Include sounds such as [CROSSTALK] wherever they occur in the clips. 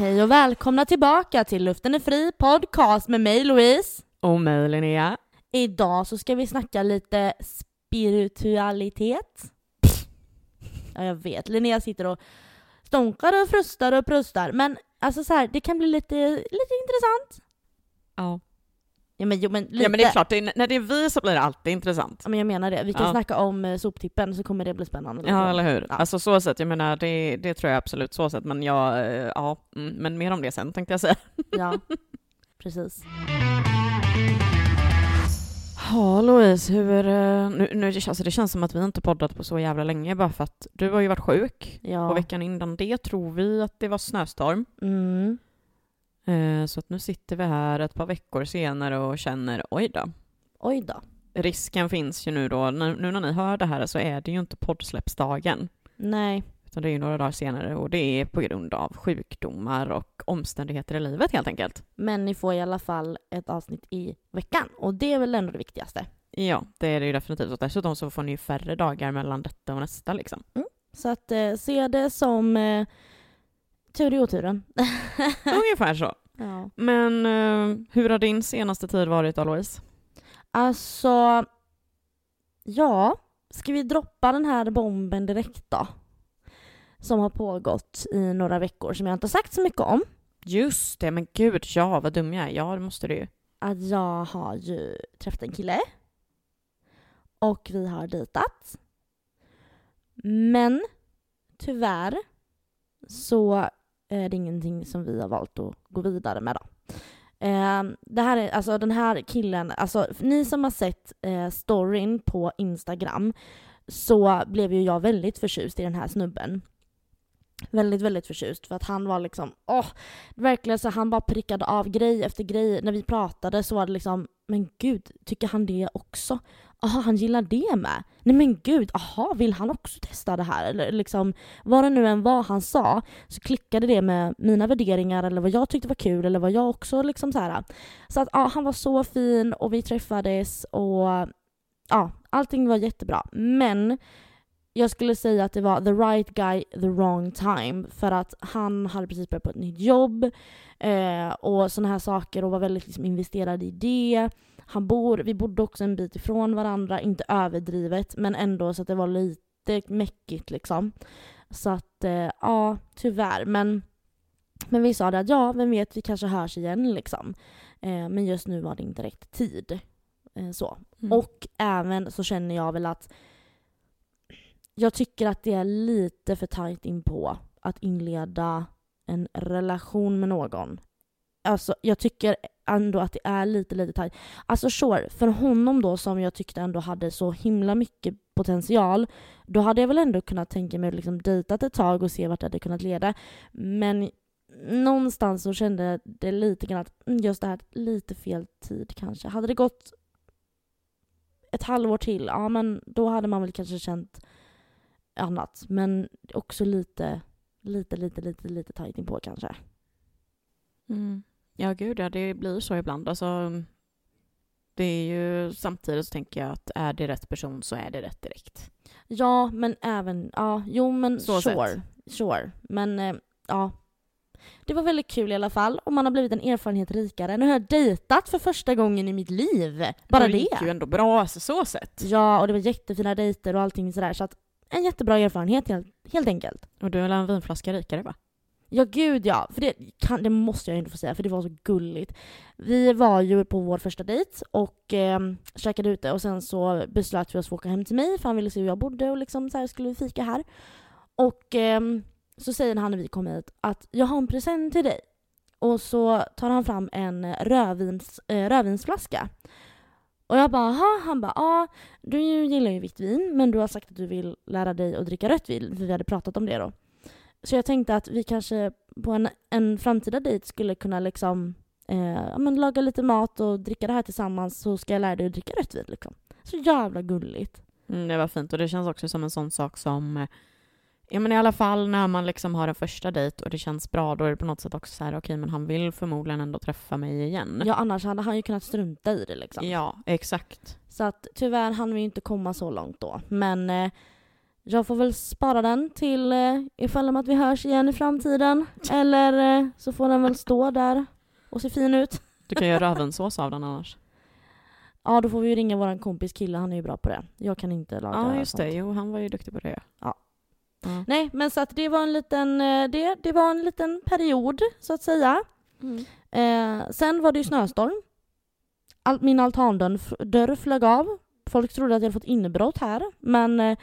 Hej och välkomna tillbaka till Luften är fri podcast med mig Louise. Och mig Linnea. Idag så ska vi snacka lite spiritualitet. Ja, jag vet. Linnea sitter och stånkar och frustar och prustar. Men alltså så här, det kan bli lite, lite intressant. Ja. Ja men, jo, men, lite. ja men det är klart, det är, när det är vi så blir det alltid intressant. Ja, men jag menar det. Vi kan Ja. snacka om eh, soptippen så kommer det bli spännande. Ja eller hur. Ja. Alltså så sätt, jag menar det, det tror jag absolut så sätt, men jag, eh, ja, mm, men mer om det sen tänkte jag säga. [LAUGHS] Ja, precis. Ja Louise, hur, eh, nu, nu, alltså det känns som att vi inte poddat på så jävla länge bara för att du har ju varit sjuk Ja. och veckan innan det tror vi att det var snöstorm. Mm. Eh, Så att nu sitter vi här ett par veckor senare och känner oj då. Oj då. Risken finns ju nu då, nu, när ni hör det här så är det ju inte poddsläppsdagen. Nej. Utan det är ju några dagar senare och det är på grund av sjukdomar och omständigheter i livet helt enkelt. Men ni får i alla fall ett avsnitt i veckan och det är väl ändå det viktigaste. Ja, det är det ju definitivt. Och dessutom så får ni ju färre dagar mellan detta och nästa liksom. Så att eh, se det som eh, tur i oturen. [LAUGHS] Ungefär så. ja. Men eh, hur har din senaste tid varit då Louise? Alltså, ja. Ska vi droppa den här bomben direkt då? Som har pågått i några veckor som jag inte har sagt så mycket om. Just det, men gud, ja vad dum jag är. Ja, det måste du ju. Att jag har ju träffat en kille. Och vi har dejtat. Men tyvärr så Eh, är det ingenting som vi har valt att gå vidare med då. Eh, det här är, alltså den här killen, alltså ni som har sett eh, storyn på Instagram så blev ju jag väldigt förtjust i den här snubben. Väldigt, väldigt förtjust för att han var liksom, åh, verkligen så han bara prickade av grej efter grej. När vi pratade så var det liksom, men gud, tycker han det också? Jaha, han gillar det med? Nej men gud, aha, vill han också testa det här? Eller liksom, vad det nu än var han sa så klickade det med mina värderingar eller vad jag tyckte var kul eller vad jag också liksom så här. Så att ja, han var så fin och vi träffades och ja, allting var jättebra. Men jag skulle säga att det var the right guy, the wrong time. För att han hade precis börjat på ett nytt jobb eh, och sådana här saker och var väldigt liksom, investerad i det. Han bor, vi bodde också en bit ifrån varandra, inte överdrivet men ändå så att det var lite mäckigt liksom. Så att eh, ja, tyvärr. Men, men vi sa det att ja, vem vet, vi kanske hörs igen liksom. Eh, men just nu var det inte rätt tid. Eh, så. Mm. Och även så känner jag väl att jag tycker att det är lite för tajt in på att inleda en relation med någon. Alltså jag tycker ändå att det är lite, lite tajt. Alltså sure, för honom då som jag tyckte ändå hade så himla mycket potential, då hade jag väl ändå kunnat tänka mig att liksom dejtat ett tag och se vart det hade kunnat leda. Men någonstans så kände jag det lite grann att mm, just det här, lite fel tid kanske. Hade det gått ett halvår till, ja men då hade man väl kanske känt annat. Men också lite, lite, lite, lite, lite tajt inpå kanske. Mm. Ja, gud ja, det blir så ibland. Alltså, det är ju samtidigt så tänker jag att är det rätt person så är det rätt direkt. Ja, men även, ja, jo men Så sure. sett. Sure. Men eh, ja. Det var väldigt kul i alla fall och man har blivit en erfarenhet rikare. Nu har jag dejtat för första gången i mitt liv. Bara det det. gick ju ändå bra, alltså så sett. Ja, och det var jättefina dejter och allting sådär. Så att en jättebra erfarenhet helt, helt enkelt. Och du är väl en vinflaska rikare va? Ja gud ja, för det, kan, det måste jag ändå få säga för det var så gulligt. Vi var ju på vår första dejt och eh, käkade ute och sen så beslöt vi oss för att åka hem till mig för han ville se hur jag bodde och liksom så här skulle vi fika här. Och eh, så säger han när vi kommer hit att jag har en present till dig. Och så tar han fram en rödvins, eh, rödvinsflaska. Och jag bara, aha, han bara, ja, du gillar ju vitt vin men du har sagt att du vill lära dig att dricka rött vin för vi hade pratat om det då. Så jag tänkte att vi kanske på en, en framtida dejt skulle kunna liksom eh, ja, men laga lite mat och dricka det här tillsammans så ska jag lära dig att dricka rött vin. Liksom. Så jävla gulligt. Mm, det var fint och det känns också som en sån sak som eh, Ja men i alla fall när man liksom har en första dejt och det känns bra då är det på något sätt också så här okej men han vill förmodligen ändå träffa mig igen. Ja, annars hade han ju kunnat strunta i det liksom. Ja, exakt. Så att tyvärr hann vi ju inte komma så långt då. Men eh, jag får väl spara den till eh, ifall om att vi hörs igen i framtiden. [LAUGHS] Eller eh, så får den väl stå där och se fin ut. Du kan göra [LAUGHS] rövensås av den annars. Ja, då får vi ju ringa våran kompis kille, han är ju bra på det. Jag kan inte laga Ja, just det. sånt. Jo, han var ju duktig på det. Ja. Ja. Nej, men så att det var en liten, eh, det, det var en liten period, så att säga. Mm. Eh, sen var det ju snöstorm. All, min altandörr flög av. Folk trodde att jag hade fått inbrott här, men eh,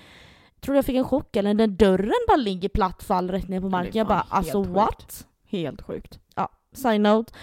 trodde jag fick en chock. Eller när dörren bara ligger platt fall rätt ner på Ja, marken. Jag bara, alltså helt what? Helt sjukt. Side note.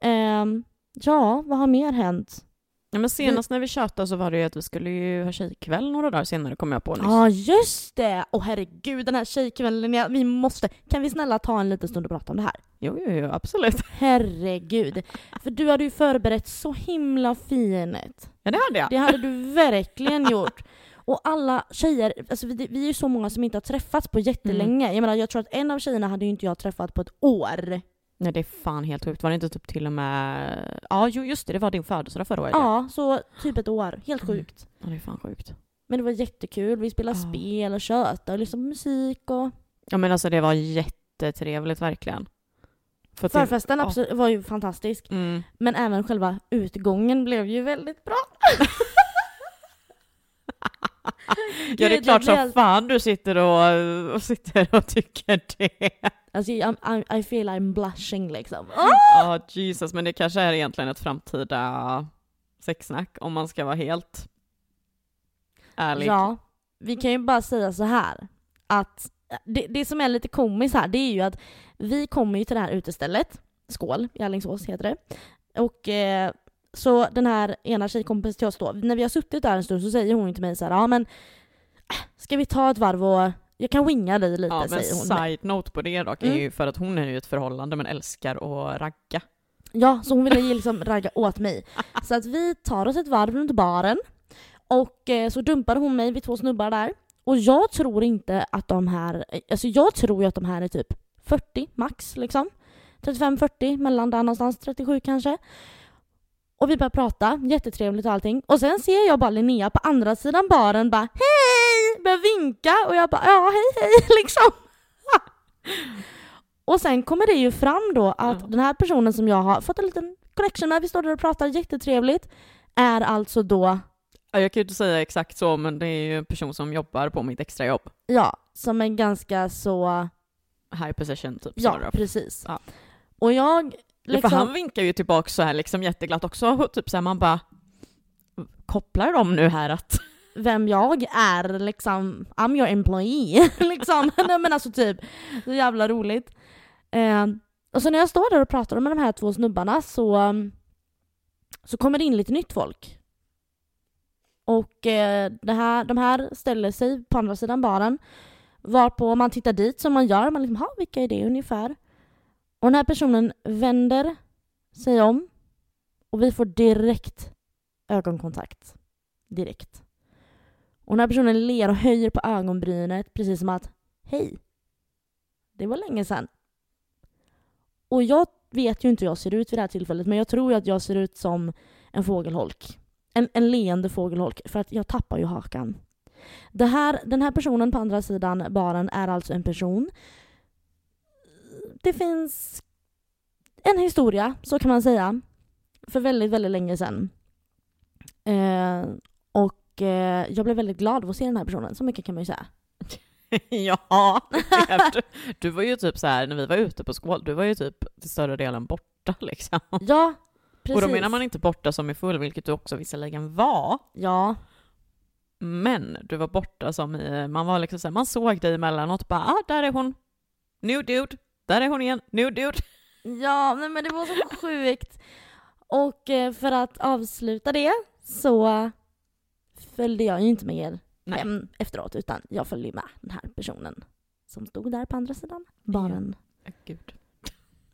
Ehm, ja, vad har mer hänt? Ja, men senast när vi tjatade så var det ju att vi skulle ju ha tjejkväll några dagar senare kom jag på nyss. Ja, just det! Åh herregud, den här tjejkvällen, ja, vi måste... Kan vi snälla ta en liten stund och prata om det här? Jo, jo, jo, absolut. [LAUGHS] Herregud. För du hade ju förberett så himla fint. Ja, det hade jag. Det hade du verkligen gjort. Och alla tjejer, alltså vi, vi är ju så många som inte har träffats på jättelänge. Mm. Jag menar, jag tror att en av tjejerna hade ju inte jag träffat på ett år. Nej, det är fan helt sjukt. Var det inte typ till och med... Ja, just det. Det var din födelsedag förra året. Ja, så typ ett år. Helt Mm. sjukt. Ja, det är fan sjukt. Men det var jättekul. Vi spelade Ja. spel och tjötade och på musik och... Ja, men alltså det var jättetrevligt verkligen. För det- Förfesten ja. absolut, var ju fantastisk. Mm. Men även själva utgången blev ju väldigt bra. [LAUGHS] Ja, det är klart som blev- fan du sitter och, och sitter och tycker det. Alltså, I'm, I, I feel I'm blushing liksom. Ja, Jesus, men det kanske är egentligen ett framtida sexsnack om man ska vara helt ärlig. Ja, vi kan ju bara säga så här att det, det som är lite komiskt här det är ju att vi kommer ju till det här utestället, Skål i Alingsås heter det. Och eh, så den här ena tjejkompisen till oss då, när vi har suttit där en stund så säger hon till mig så här, ja men äh, ska vi ta ett varv och jag kan winga dig lite Ja, men säger hon. side note på det dock är Mm. ju för att hon är ju ett förhållande men älskar att ragga. Ja, så hon ville ju liksom ragga åt mig. [LAUGHS] Så att vi tar oss ett varv runt baren och eh, så dumpade hon mig vid två snubbar där. Och jag tror inte att de här, alltså jag tror ju att de här är typ 40 max liksom. 35-40, mellan där någonstans, 37 kanske. Och vi börjar prata, jättetrevligt och allting. Och sen ser jag bara Linnea på andra sidan baren bara hej! Börjar vinka och jag bara ja hej hej [LAUGHS] liksom. och sen kommer det ju fram då att Ja. den här personen som jag har fått en liten connection med, vi står där och pratar jättetrevligt, är alltså då, Ja, jag kan ju inte säga exakt så men det är ju en person som jobbar på mitt extrajobb. ja, som är ganska så, High position typ. ja of. precis. Ja. Och jag Ja, liksom, för han vinkar ju tillbaka så här liksom jätteglatt också, typ så här, man bara kopplar de nu här att vem jag är liksom, I'm your employee. [LAUGHS] liksom. [LAUGHS] Nej men alltså typ, så jävla roligt. Eh, och så när jag står där och pratar med de här två snubbarna så, um, så kommer det in lite nytt folk. Och eh, det här, de här ställer sig på andra sidan baren varpå man tittar dit som man gör, man liksom, ha vilka är det ungefär? Och den här personen vänder sig om och vi får direkt ögonkontakt. Direkt. Och den här personen ler och höjer på ögonbrynet precis som att Hej! Det var länge sedan. Och jag vet ju inte hur jag ser ut vid det här tillfället men jag tror ju att jag ser ut som en fågelholk. En, en leende fågelholk för att jag tappar ju hakan. Det här, den här personen på andra sidan baren är alltså en person. Det finns en historia, så kan man säga, för väldigt, väldigt länge sedan. Eh, och eh, jag blev väldigt glad av att se den här personen, så mycket kan man ju säga. [LAUGHS] ja, du, du var ju typ så här när vi var ute på skål, du var ju typ till större delen borta [LAUGHS] liksom. Ja, precis. Och då menar man inte borta som är full, vilket du också visserligen var, Ja, men du var borta som i, man var liksom så här, man såg dig emellanåt bara, ah, där är hon, new dude, där är hon igen, new dude. ja nej, men det var så sjukt. Och eh, för att avsluta det så följde jag ju inte med er Nej. hem efteråt utan jag följde med den här personen som stod där på andra sidan baren. Äh, Gud.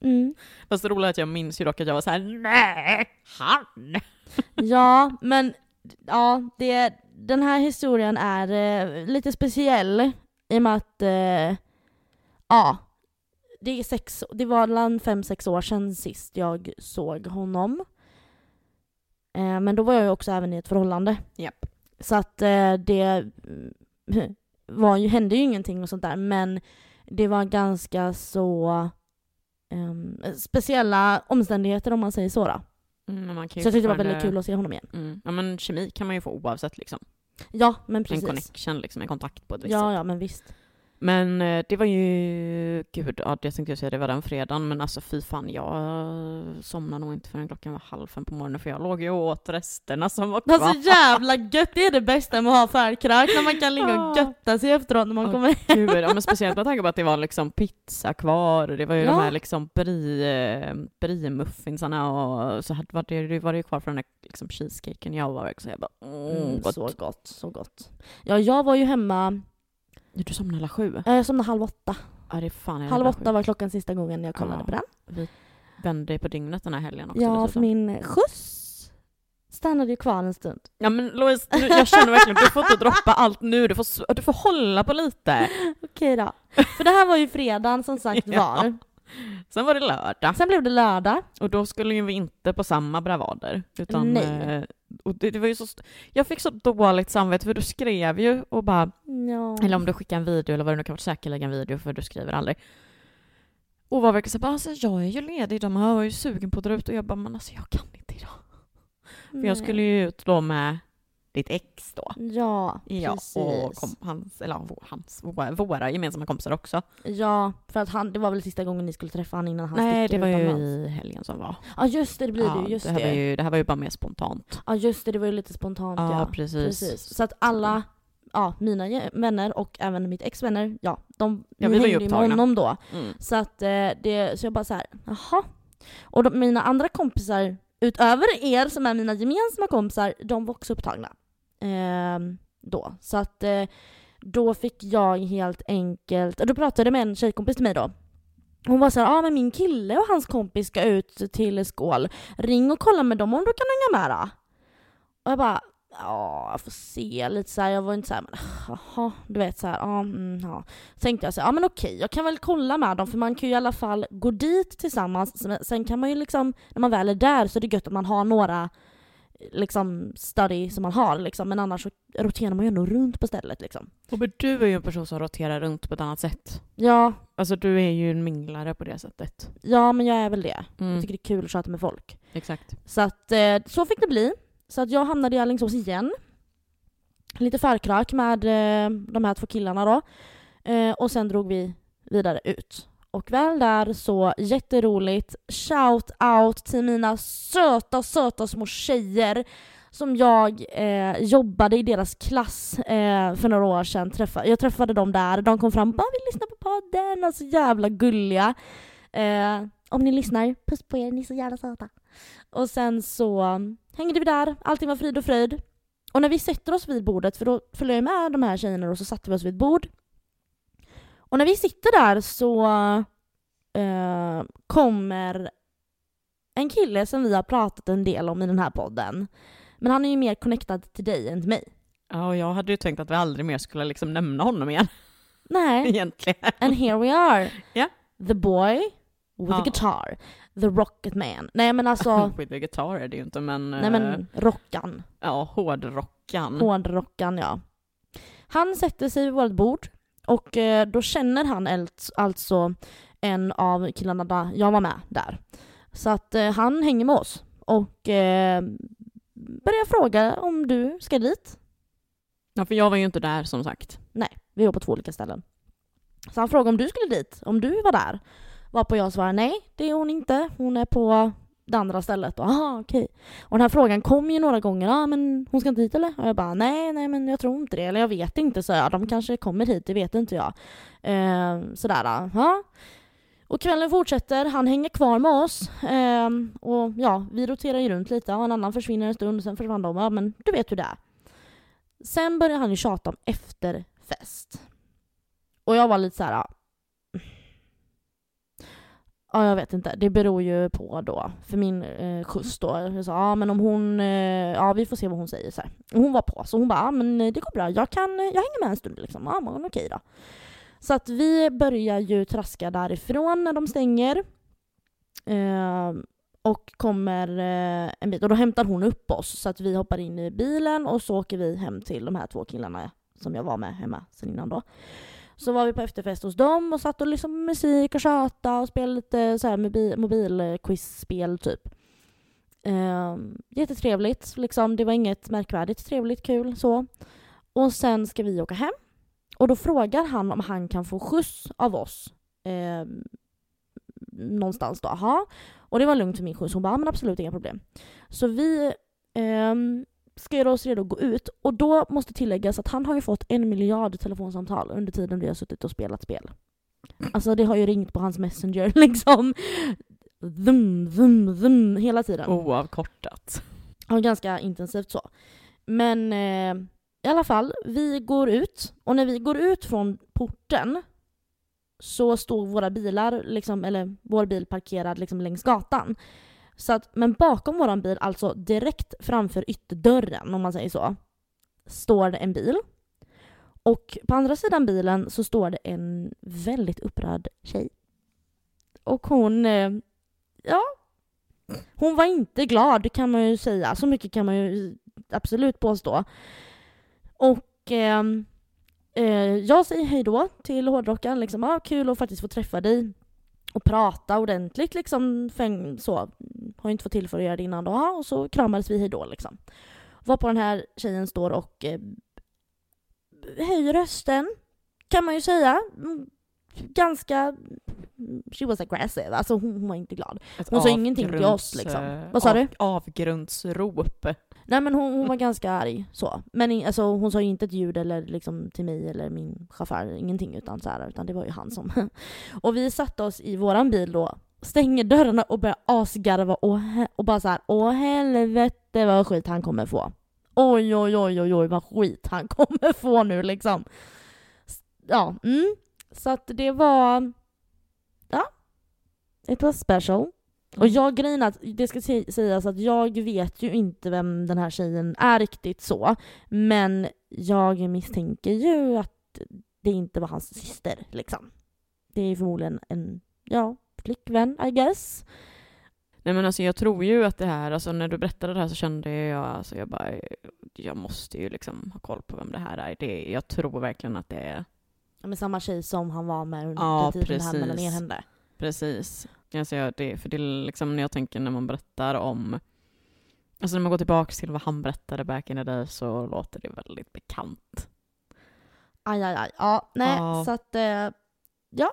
Mm. Fast det roliga är att jag minns ju dock att jag var så här, nej, han! Ja, men ja, det, den här historien är eh, lite speciell i och med att eh, ja, det, är sex, det var bland fem, sex år sedan sist jag såg honom. Eh, men då var jag ju också även i ett förhållande. Japp. Så att eh, det... var ju, hände ju ingenting och sånt där men det var ganska så ehm, speciella omständigheter om man säger så då. Mm, Så jag tyckte det var väldigt kul att se honom igen. Mm. Ja men kemi kan man ju få oavsett liksom. Ja, men En precis. connection liksom, en kontakt på ett visst Ja, sätt. ja, men visst. Men eh, det var ju, gud, ja det tänkte jag säga, det var den fredagen, men alltså fy fan, jag somnade nog inte förrän klockan var halv fem på morgonen, för jag låg ju och åt resterna som var var kvar. så jävla gött, det är det bästa med att ha förkrök, när man kan ligga och götta sig efteråt när man Ja, kommer Gud, ja, men speciellt med tanke på att det var liksom pizza kvar, det var ju Ja. de här liksom brie, brie-muffinsarna och så hade var det, var det ju kvar från den där liksom cheesecaken jag var så jag bara, Mm, gott. så gott, så gott. Ja, jag var ju hemma, Du somnade alla sju? eh, jag somnade halv åtta. Ja det är fan Halv åtta var klockan sista gången jag kollade Ja. på den. Vände dig på dygnet den här helgen också Ja, för dessutom. min skjuts stannade ju kvar en stund. Ja men Louise, nu, jag känner verkligen, du får inte droppa allt nu, du får, du får hålla på lite. [LAUGHS] Okej då. För det här var ju fredagen som sagt [LAUGHS] var. Sen var det lördag, Sen blev det lördag. och då skulle ju vi inte på samma bravader. Utan, Nej. eh, och det, det var ju så, jag fick så dåligt samvete för du skrev ju och bara, Ja. eller om du skickade en video eller vad det nu kan vara, säkerligen en video för du skriver aldrig. Och var verkligen såhär, alltså, jag är ju ledig men jag var ju sugen på att dra ut och jag bara, men alltså jag kan inte idag. För jag skulle ju ut då med ditt ex då. Ja, Ja, precis. och kom, hans, eller hans, våra, gemensamma kompisar också. Ja, för att han, det var väl sista gången ni skulle träffa honom innan han Nej, det var ju i helgen som var. Ja just det, det blir ja, det ju. Just det, det. här Var ju, det här var ju bara mer spontant. Ja just det, det var ju lite spontant Ja, ja. precis. Så att alla, ja mina vänner och även mitt ex vänner, ja de Ja, vi hängde ju med honom då. Mm. Så att eh, det, så jag bara så här, jaha. Och de, mina andra kompisar, utöver er som är mina gemensamma kompisar, de var också upptagna. Ehm, då. Så att eh, då fick jag helt enkelt, då pratade jag med en tjejkompis till mig då. Hon var såhär, ja ah, men min kille och hans kompis ska ut till Skål. Ring och kolla med dem om du kan hänga med då. Och jag bara, ja jag får se lite så här. jag var inte så här, men jaha, du vet så här, ja, mm, ja. Så tänkte jag så här, ja men okej, jag kan väl kolla med dem för man kan ju i alla fall gå dit tillsammans. Sen kan man ju liksom, när man väl är där så är det gött att man har några liksom study som man har liksom. Men annars så roterar man ju ändå runt på stället liksom. Och men du är ju en person som roterar runt på ett annat sätt. Ja, Alltså du är ju en minglare på det sättet. ja men jag är väl det. Mm. Jag tycker det är kul att prata med folk. Exakt. Så att eh, så fick det bli. Så att jag hamnade i Alingsås igen. Lite förkrök med eh, de här två killarna då. Eh, och sen drog vi vidare ut. Och väl där så jätteroligt. Shout out till mina söta, söta små tjejer som jag eh, jobbade i deras klass eh, för några år sedan. Träffa, jag träffade dem där. De kom fram och bara vill lyssna på podden. Och så jävla gulliga. Eh, om ni lyssnar, puss på er, ni är så jävla söta. Och sen så mm, hängde vi där, allting var frid och fröjd. Och när vi sätter oss vid bordet, för då följde jag med de här tjejerna och så satte vi oss vid ett bord. Och när vi sitter där så eh, kommer en kille som vi har pratat en del om i den här podden. Men han är ju mer connectad till dig än till mig. Ja, och jag hade ju tänkt att vi aldrig mer skulle liksom nämna honom igen Nej, [LAUGHS] egentligen. and here we are. Ja. The boy with Ja. the guitar. The rocket man. Nej men alltså, [LAUGHS] With the guitar är det ju inte men, nej eh, men rockan. ja, hårdrockan. Hårdrockan ja. Han sätter sig vid vårt bord och eh, då känner han alltså- en av killarna där jag var med där. Så att eh, han hänger med oss och eh, börjar fråga om du ska dit. Ja, för jag var ju inte där som sagt. Nej, vi var på två olika ställen. Så han frågade om du skulle dit, om du var där. Varpå jag svarade nej, det är hon inte. Hon är på det andra stället. Aha, okej. Och den här frågan kom ju några gånger. Ah, men hon ska inte hit eller? Och jag bara nej, nej men jag tror inte det. Eller jag vet inte, så jag. De kanske kommer hit, det vet inte jag. Eh, sådär. Aha. Och kvällen fortsätter, han hänger kvar med oss. Eh, och ja, vi roterar ju runt lite. och en annan försvinner en stund, sen försvann de. Ja, men du vet hur det är. Sen börjar han ju tjata om efterfest. Och jag var lite så här. Ah ja. Jag vet inte. Det beror ju på då. För min eh, skjuts då. Jag sa, ja men om hon, eh, ja vi får se vad hon säger så här. Hon var på, så hon bara, ja men eh, det går bra. Jag kan, eh, jag hänger med en stund liksom. Ja men okej då. Så att vi börjar ju traska därifrån när de stänger. Eh, och kommer eh, en bit. Och då hämtar hon upp oss så att vi hoppar in i bilen och så åker vi hem till de här två killarna som jag var med hemma sen innan då. Så var vi på efterfest hos dem och satt och lyssnade på musik och tjata och spelade lite så här mobilquizspel typ. Eh, jättetrevligt, liksom. det var inget märkvärdigt, trevligt, kul så. Och sen ska vi åka hem. Och då frågar han om han kan få skjuts av oss. Eh, någonstans då. Aha. Och det var lugnt för min skjuts. Hon bara, men absolut inga problem. Så vi eh, ska göra oss redo att gå ut. Och då måste tilläggas att han har ju fått en miljard telefonsamtal under tiden vi har suttit och spelat spel. Alltså det har ju ringt på hans messenger [LAUGHS] liksom. Vum, vum, vum, hela tiden. Oavkortat. Ja, ganska intensivt så. Men eh, i alla fall, vi går ut. Och när vi går ut från porten så står våra bilar, liksom, eller vår bil parkerad liksom längs gatan. Så att, men bakom vår bil, alltså direkt framför ytterdörren om man säger så, står det en bil. Och på andra sidan bilen så står det en väldigt upprörd tjej. Och hon, eh, ja, hon var inte glad kan man ju säga. Så mycket kan man ju absolut påstå. Och eh, eh jag säger hej då till hårdrockaren. Liksom, ah, kul att faktiskt få träffa dig och prata ordentligt. Liksom, fäng, så. Har inte fått tillfälle att göra det innan då. Och så kramades vi hej då. Liksom. Varpå den här tjejen står och eh, höjer rösten, kan man ju säga. Mm, Ganska... She was aggressive. Alltså hon, hon var inte glad. Ett Hon sa ingenting till oss, liksom. Vad sa du? Avgrundsrop. Nej men hon, hon var [LAUGHS] ganska arg så. Men alltså, hon sa ju inte ett ljud eller liksom till mig eller min chaufför, ingenting utan så här, utan det var ju han som... [LAUGHS] och vi satte oss i våran bil då, stänger dörrarna och börjar asgarva och, och bara så här, åh helvete vad skit han kommer få. Oj oj oj oj oj vad skit han kommer få nu liksom. Ja, mm. Så att det var... Ja. It was special. Och jag grejen att det ska sä- sägas att jag vet ju inte vem den här tjejen är riktigt så. Men jag misstänker ju att det inte var hans syster liksom. Det är förmodligen en, ja, flickvän I guess. Nej men alltså jag tror ju att det här, alltså när du berättade det här så kände jag, alltså jag bara, jag måste ju liksom ha koll på vem det här är. Det, jag tror verkligen att det är Men samma tjej som han var med under Ja, tiden det här mellan er precis. hände. Precis. Alltså jag, det, för det är liksom när jag tänker när man berättar om Alltså när man går tillbaka till vad han berättade back in the day så låter det väldigt bekant. Aj, aj, aj. Ja, nej, Ja. så att, eh, ja.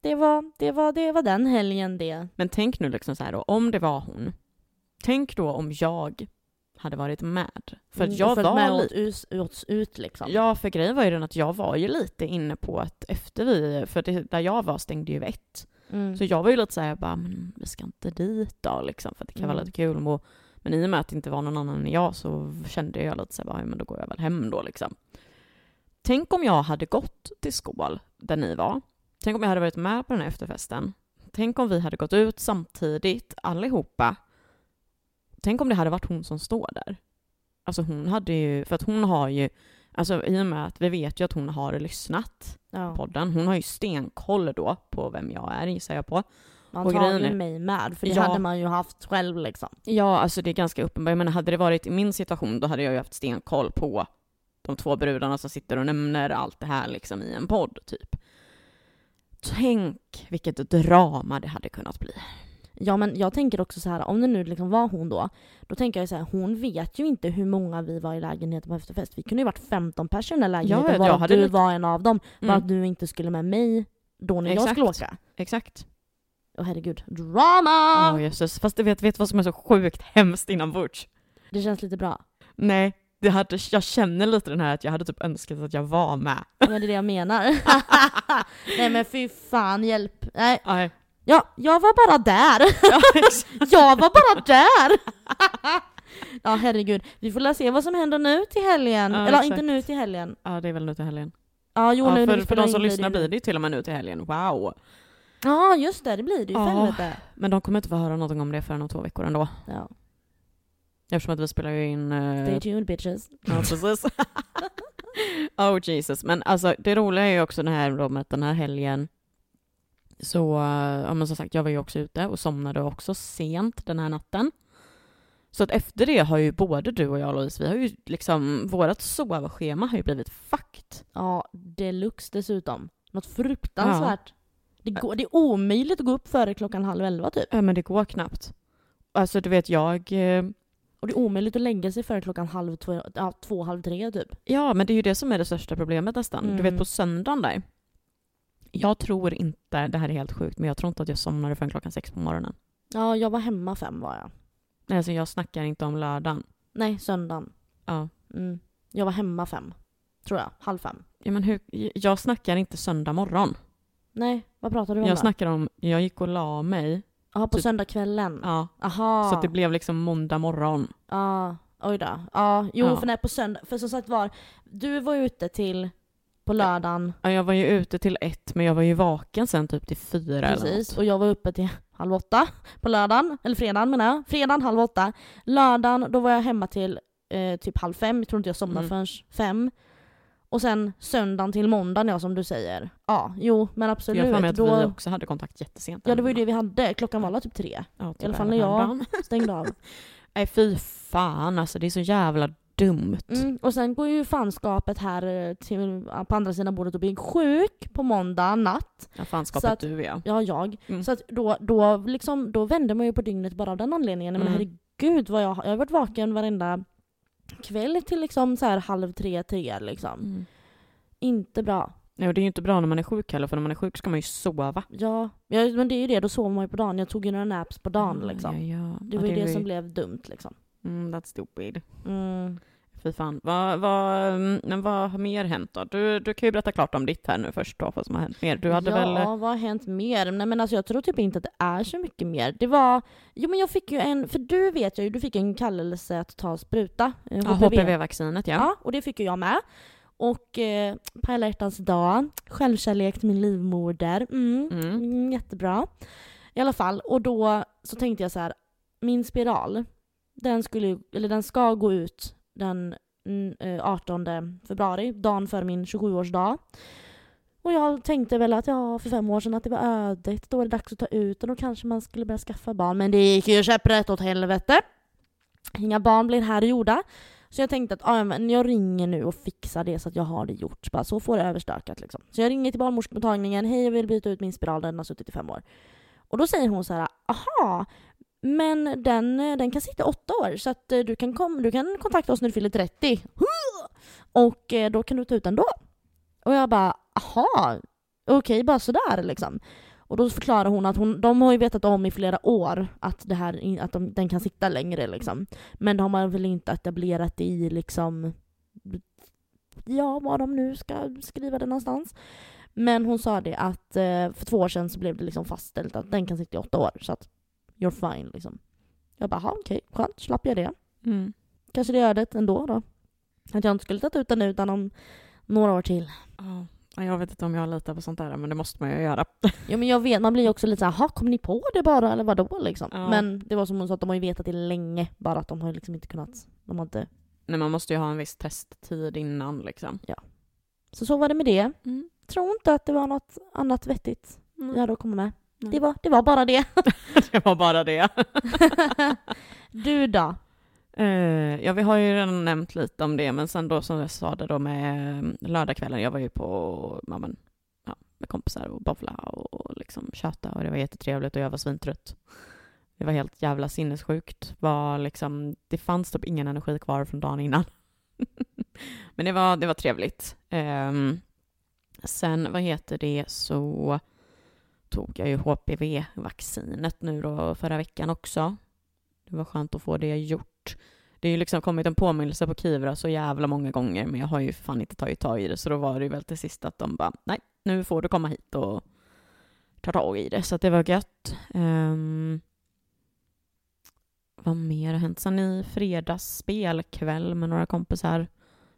Det var, det, var, det var den helgen det. Men tänk nu liksom så här då, om det var hon. Tänk då om jag hade varit med. För att Mm, jag var med lite... oss ut, ut, ut liksom. Ja, för grejen var ju den att jag var ju lite inne på att efter vi, för det, där jag var stängde ju ett. Mm. Så jag var ju lite såhär, bara, men vi ska inte dit då liksom, för det kan vara Mm. lite kul. Och, men i och med att det inte var någon annan än jag så kände jag lite såhär, ja, men då går jag väl hem då liksom. Tänk om jag hade gått till Skål, där ni var. Tänk om jag hade varit med på den här efterfesten. Tänk om vi hade gått ut samtidigt, allihopa. Tänk om det hade varit hon som står där. Alltså hon hade ju, för att hon har ju, alltså i och med att vi vet ju att hon har lyssnat ja. podden. Hon har ju stenkoll då på vem jag är gissar jag på. grejen Antagligen är- mig med, för det Ja. hade man ju haft själv liksom. Ja, alltså det är ganska uppenbart. Jag menar, hade det varit i min situation då hade jag ju haft stenkoll på de två brudarna som sitter och nämner allt det här liksom i en podd, typ. Tänk vilket drama det hade kunnat bli. Ja men jag tänker också så här, om det nu liksom var hon då, då tänker jag så här, hon vet ju inte hur många vi var i lägenheten på efterfest. Vi kunde ju varit 15 personer i lägenheten, jag varav du lite- var en av dem. Bara Mm. att du inte skulle med mig då när jag Exakt. skulle åka. Exakt. Åh herregud, drama! Åh jösses. Fast du vet, vet vad som är så sjukt hemskt Butch? Det känns lite bra. Nej, det hade, jag känner lite den här att jag hade typ önskat att jag var med. Men det är det jag menar. [LAUGHS] Nej men fy fan, hjälp. Nej, Nej. Ja, jag var bara där. Ja. [LAUGHS] Jag var bara där! ja herregud, vi får se vad som händer nu till helgen. Ja, Eller exakt. inte nu till helgen. ja, det är väl nu till helgen. Ja, jo, Ja, nu för, för de som lyssnar blir det ju till och med nu till helgen. Wow! Ja, just det, det blir det ju. Ja. Men de kommer inte få höra någonting om det förrän om två veckor ändå. Ja. Eftersom att vi spelar ju in... eh, Stay tuned bitches. Ja, precis. [LAUGHS] [LAUGHS] oh Jesus. Men alltså det roliga är ju också det här då med att den här helgen så, ja men som sagt, jag var ju också ute och somnade också sent den här natten. Så att efter det har ju både du och jag Louise, vi har ju liksom, vårat sovschema har ju blivit fucked. Ja, deluxe dessutom. Något fruktansvärt. Det, går, det är omöjligt att gå upp före klockan halv elva typ. Ja, men det går knappt. Alltså du vet jag... eh, Och det är omöjligt att lägga sig före klockan halv två, ja, två halv tre typ. Ja, men det är ju det som är det största problemet nästan. Du Mm. vet på söndagen där. Jag tror inte, det här är helt sjukt, men jag tror inte att jag somnade förrän klockan sex på morgonen. Ja, jag var hemma fem var jag. Nej, Alltså jag snackar inte om lördagen. Nej, söndagen. Ja. Mm. Jag var hemma fem. Tror jag. Halv fem. ja men hur, jag snackar inte söndag morgon. Nej, vad pratar du om Jag då? snackar om, jag gick och la mig. Jaha, på typ- söndagskvällen? Ja. Aha. Så att det blev liksom måndag morgon. Ja, oj då. Ja, jo Ja. för nej på söndag, för som sagt var, du var ute till på lördagen, Ja, jag var ju ute till ett, men jag var ju vaken sen typ till fyra eller precis, något. och jag var uppe till halv åtta på lördagen, eller fredagen menar jag, fredagen halv åtta. Lördagen, då var jag hemma till eh, typ halv fem, jag tror inte jag somnade Mm. förrän fem. Och sen söndagen till måndagen, ja som du säger. Ja, jo men Jag absolut. har för mig att då, vi också hade kontakt jättesent. ja det var ju det vi hade, klockan var typ tre. Ja, I alla fall när jag stängde av. [LAUGHS] Nej fy fan alltså, det är så jävla dumt. Mm, och sen går ju fanskapet här eh, till, på andra sidan bordet och blir sjuk på måndag natt. Ja, fanskapet att- du ja. Ja, jag. Mm. Så att då, då, liksom, då vände man ju på dygnet bara av den anledningen. Men Mm. herregud, vad jag, jag har varit vaken varenda kväll till liksom så här halv tre, tre liksom. Mm. Inte bra. Nej, och det är ju inte bra när man är sjuk heller, för när man är sjuk ska man ju sova. Ja, ja, men det är ju det, då sover man ju på dagen. Jag tog ju några naps på dagen liksom. Ja, ja. Det Ja, var ju det, var som blev dumt liksom. Mm, that's stupid. Mm. Fy fan. Vad, vad, mm, men vad har mer hänt då? Du, du kan ju berätta klart om ditt här nu först då, vad som har hänt mer. Du hade ja, väl... vad har hänt mer? Nej men alltså jag tror typ inte att det är så mycket mer. Det var, jo men jag fick ju en, för du vet jag ju, du fick en kallelse att ta spruta. eh, Ja, HPV-vaccinet ja. Ja, och det fick ju jag med. Och eh, på alla hjärtans dag, självkärlek till min livmoder. Mm. mm, jättebra. I alla fall, och då så tänkte jag så här, min spiral, den, skulle, eller den ska gå ut den mm, eh, 18 februari, dagen före min 27-årsdag. Och jag tänkte väl att ja, för fem år sedan att det var ödet, då är det dags att ta ut den och kanske man skulle börja skaffa barn. Men det gick ju käpprätt åt helvete. Inga barn blir här gjorda. Så jag tänkte att ah, men jag ringer nu och fixar det så att jag har det gjort. Bara så får det överstökat liksom. Så jag ringer till barnmorskemottagningen. Hej, jag vill byta ut min spiral, den har suttit i fem år. Och då säger hon så här, aha, men den, eh, den kan sitta i åtta år så att eh, du kan, kom, du kan kontakta oss när du fyller 30. Och eh, då kan du ta ut den då. Och jag bara, aha, okej, bara sådär liksom. Och då förklarar hon att hon, de har ju vetat om i flera år att, det här, att de, den kan sitta längre liksom. Men de har man väl inte etablerat det i liksom, ja var de nu ska skriva det någonstans. Men hon sa det att för två år sedan så blev det liksom fastställt att den kan sitta i åtta år. Så att you're fine liksom. Jag bara, "Ha, okej, skönt, slapp jag det. Mm. Kanske det gör det ändå då. Att jag inte skulle tagit ut den nu utan om några år till. Ja. Ja, Jag vet inte om jag litar på sånt där, men det måste man ju göra. [LAUGHS] Ja men jag vet, man blir ju också lite såhär, "Jaha, kom ni på det bara eller vadå liksom? Ja. Men det var som hon sa, att de har ju vetat det länge, bara att de har liksom inte kunnat, de har inte... Nej, man måste ju ha en viss testtid innan liksom. Så så var det med det. Mm. Tror inte att det var något annat vettigt jag hade att komma med. Det var, det var bara det. [LAUGHS] det var bara det. du då? Eh, ja, vi har ju redan nämnt lite om det, men sen då som jag sa det då med eh, lördagskvällen, jag var ju på, ja, men, ja, med kompisar och bowla och liksom köta och det var jättetrevligt och jag var svintrött. Det var helt jävla sinnessjukt. Var liksom, det fanns typ ingen energi kvar från dagen innan. [LAUGHS] men det var, det var trevligt. Ehm, sen, vad heter det, så tog jag ju HPV-vaccinet nu då förra veckan också. Det var skönt att få det gjort. Det har ju liksom kommit en påminnelse på Kivra så jävla många gånger, men jag har ju fan inte tagit tag i det, så då var det ju väl till sist att de bara, nej, nu får du komma hit och ta tag i det, så att det var gött. Um, vad mer har hänt? Sen i fredags spelkväll med några kompisar,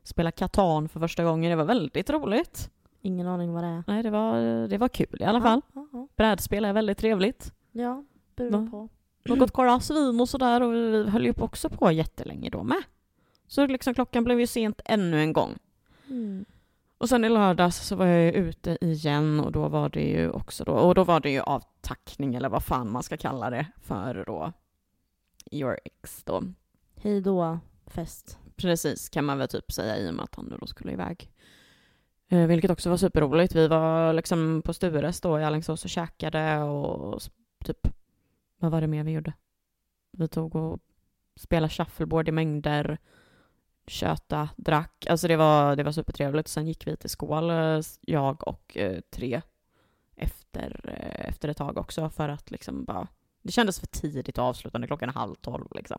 spela Katan för första gången, det var väldigt roligt. Ingen aning vad det är. Nej, det var, det var kul i alla fall. Ja, ja, Brädspel är väldigt trevligt. ja. beror på. Något koras vin och sådär och vi höll ju också på jättelänge då med. Så liksom klockan blev ju sent ännu en gång. Mm. Och sen i lördags så var jag ju ute igen och då var det ju också då, och då var det ju avtackning eller vad fan man ska kalla det för då your ex då. Hej då, fest. Precis kan man väl typ säga i och med att han då skulle iväg. Eh, vilket också var superroligt. Vi var liksom på Stures då i Alingsås och käkade och typ, vad var det mer vi gjorde? Vi tog och spelade shuffleboard i mängder, köta, drack. Alltså det var, det var supertrevligt. Sen gick vi till Skål, eh, jag och eh, tre, efter, efter ett tag också för att liksom bara, det kändes för tidigt att avsluta när klockan är halv tolv liksom.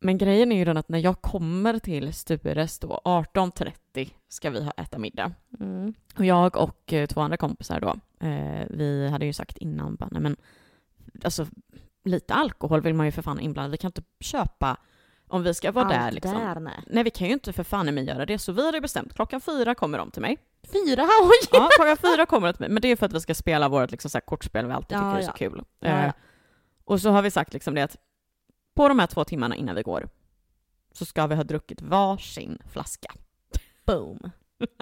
Men grejen är ju den att när jag kommer till Stures då, 18.30 ska vi ha äta middag. Mm. Och jag och eh, två andra kompisar då, eh, vi hade ju sagt innan bara, nej men alltså lite alkohol vill man ju för fan inblanda. Vi kan inte köpa om vi ska vara Allt där liksom. där, nej. Nej vi kan ju inte för fan i mig göra det, så vi hade bestämt klockan fyra kommer de till mig. Fyra? [LAUGHS] Oj! Ja, klockan fyra kommer de till mig, men det är för att vi ska spela vårt liksom, så här, kortspel vi alltid Ja, tycker är ja. så kul. Ja, Eh, och så har vi sagt liksom det att på de här två timmarna innan vi går så ska vi ha druckit varsin flaska. Boom.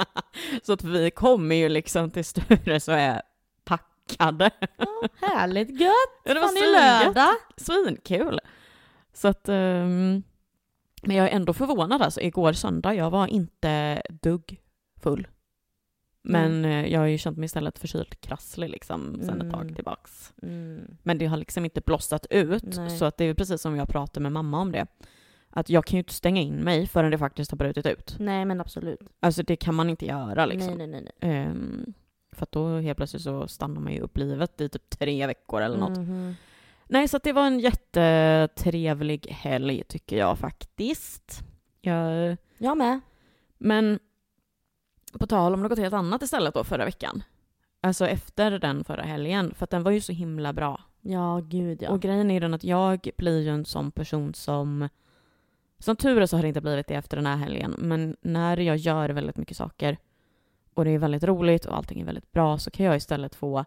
[LAUGHS] så att vi kommer ju liksom till Sture så är packade. Ja, härligt gött! Ja, det var lördag. Svinkul. Så att, ehm, men jag är ändå förvånad alltså. Igår söndag, jag var inte dugg full. Men eh, jag har ju känt mig istället förkyld krasslig liksom sen ett tag Mm. tillbaks. Mm. Men det har liksom inte blossat ut. Nej. Så att det är precis som jag pratade med mamma om det. Att jag kan ju inte stänga in mig förrän det faktiskt har brutit ut. Nej men absolut. Alltså det kan man inte göra liksom. Nej nej nej. Ehm, för att då helt plötsligt så stannar man ju upp livet i typ tre veckor eller något. Mhm. Nej, så att det var en jättetrevlig helg tycker jag faktiskt. Jag, Jag med. men på tal om något helt annat istället då förra veckan. Alltså efter den förra helgen, för att den var ju så himla bra. Ja gud ja. Och grejen är ju den att jag blir ju en sån person som... Som tur är så har det inte blivit det efter den här helgen, men när jag gör väldigt mycket saker och det är väldigt roligt och allting är väldigt bra så kan jag istället få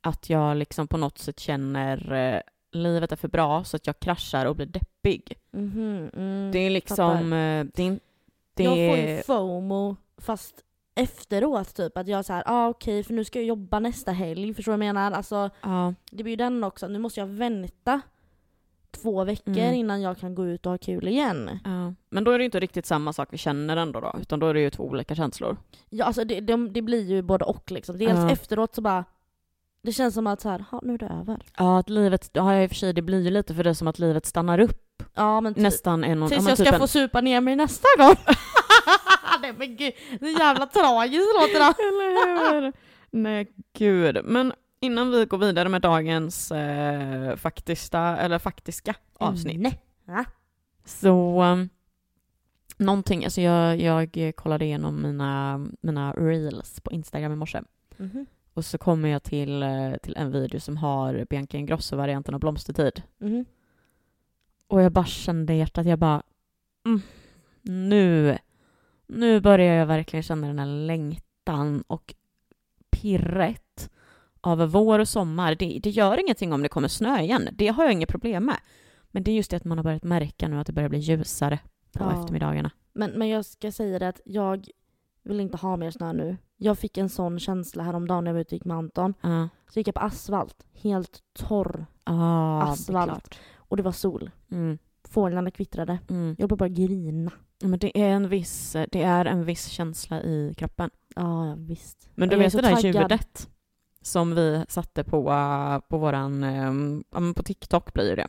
att jag liksom på något sätt känner eh, livet är för bra så att jag kraschar och blir deppig. Mhm, mm, Det är liksom... fattar. eh, Det, är- det, Jag får ju FOMO fast efteråt typ att jag såhär, ah, okej för nu ska jag jobba nästa helg, förstår du vad jag menar? Alltså ja, det blir ju den också, nu måste jag vänta två veckor Mm. innan jag kan gå ut och ha kul igen. ja. Men då är det inte riktigt samma sak vi känner ändå då, utan då är det ju två olika känslor. Ja alltså det, det, det blir ju både och liksom. Dels Ja. efteråt så bara, det känns som att så här, "Ha, nu är det över. Ja, att livet, ja i och för sig, det blir ju lite för det som att livet stannar upp Ja men ty- nästan en och ja, tills men jag typ ska en- få supa ner mig nästa gång. [LAUGHS] Nej men gud, det är jävla tragiskt låter det. Eller hur? Nej, gud. Men innan vi går vidare med dagens eh, faktiska, eller faktiska avsnitt. Nej. Ja. Så um, någonting, alltså jag, jag kollade igenom mina, mina reels på Instagram i morse. Mhm. Och så kommer jag till, eh, till en video som har Bianca Ingrosso-varianten av Blomstertid. Mhm. Och jag bara kände i hjärtat, jag bara mm, nu, nu börjar jag verkligen känna den här längtan och pirret av vår och sommar. Det, det gör ingenting om det kommer snö igen, det har jag inget problem med. Men det är just det att man har börjat märka nu att det börjar bli ljusare på Ja. eftermiddagarna. Men, men jag ska säga det att jag vill inte ha mer snö nu. Jag fick en sån känsla häromdagen när jag var ute och gick med Anton. Ja, Så gick jag på asfalt, helt torr. ah, det Asfalt. klart. Och det var sol. Mm, Fåglarna kvittrade. mm. Jag höll på att börja grina. Men det är, en viss, det är en viss känsla i kroppen. Ja, ja visst. Men du vet det där taggad. ljudet som vi satte på, på våran, men på TikTok blir det.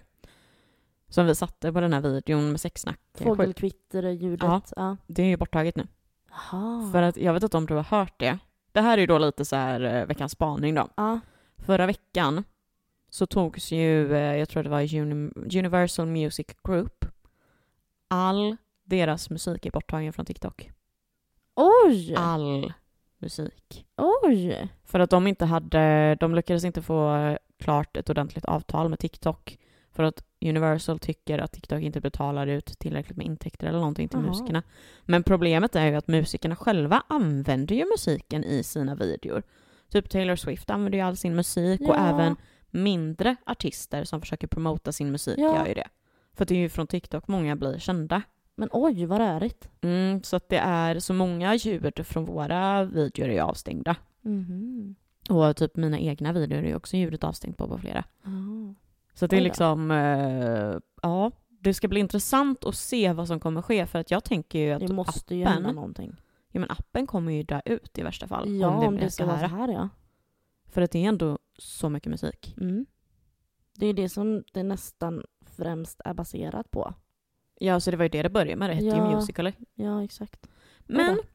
Som vi satte på den här videon med sexsnack. Fågelkvitter-ljudet. Ja. Ja. Det är ju borttaget nu. Jaha. För att jag vet inte om du har hört det. Det här är ju då lite så här eh, veckans spaning då. Ja. Förra veckan så togs ju, eh, jag tror det var Uni- Universal Music Group, all deras musik är borttagen från TikTok. Oj! All musik. Oj! För att de inte hade, de lyckades inte få klart ett ordentligt avtal med TikTok. För att Universal tycker att TikTok inte betalar ut tillräckligt med intäkter eller någonting till Jaha. musikerna. Men problemet är ju att musikerna själva använder ju musiken i sina videor. Typ Taylor Swift använder ju all sin musik och Ja. även mindre artister som försöker promota sin musik Ja. gör ju det. För det är ju från TikTok många blir kända. Men oj, vad rörigt. Mm, så att det är så många ljud från våra videor är ju avstängda. Mhm. Och typ mina egna videor är ju också ljudet avstängt på på flera. Ja. Så det är liksom, eh, ja, det ska bli intressant att se vad som kommer ske för att jag tänker ju att Det måste ju appen- hända någonting. ja men appen kommer ju dö ut i värsta fall. Ja, om det, blir ska vara så här ja. För att det är ändå så mycket musik. Mm. Det är det som det nästan främst är baserat på. Ja, så det var ju det det började med. Det hette Ja. ju Musical.ly. Ja, exakt. Men Oj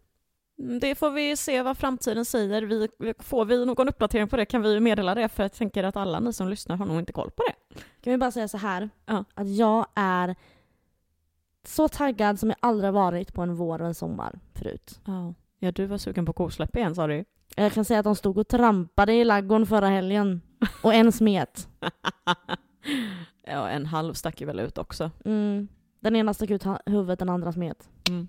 det får vi se vad framtiden säger. Vi, får vi någon uppdatering på det kan vi meddela det för jag tänker att alla ni som lyssnar har nog inte koll på det. Kan vi bara säga så här? Ja. Att jag är så taggad som jag aldrig varit på en vår och en sommar förut. Ja, ja du var sugen på kosläpp igen sa du Jag kan säga att de stod och trampade i laggården förra helgen. Och en smet. [LAUGHS] Ja, en halv stack ju väl ut också. Mm. Den ena stack ut huvudet, den andra smet. Mm.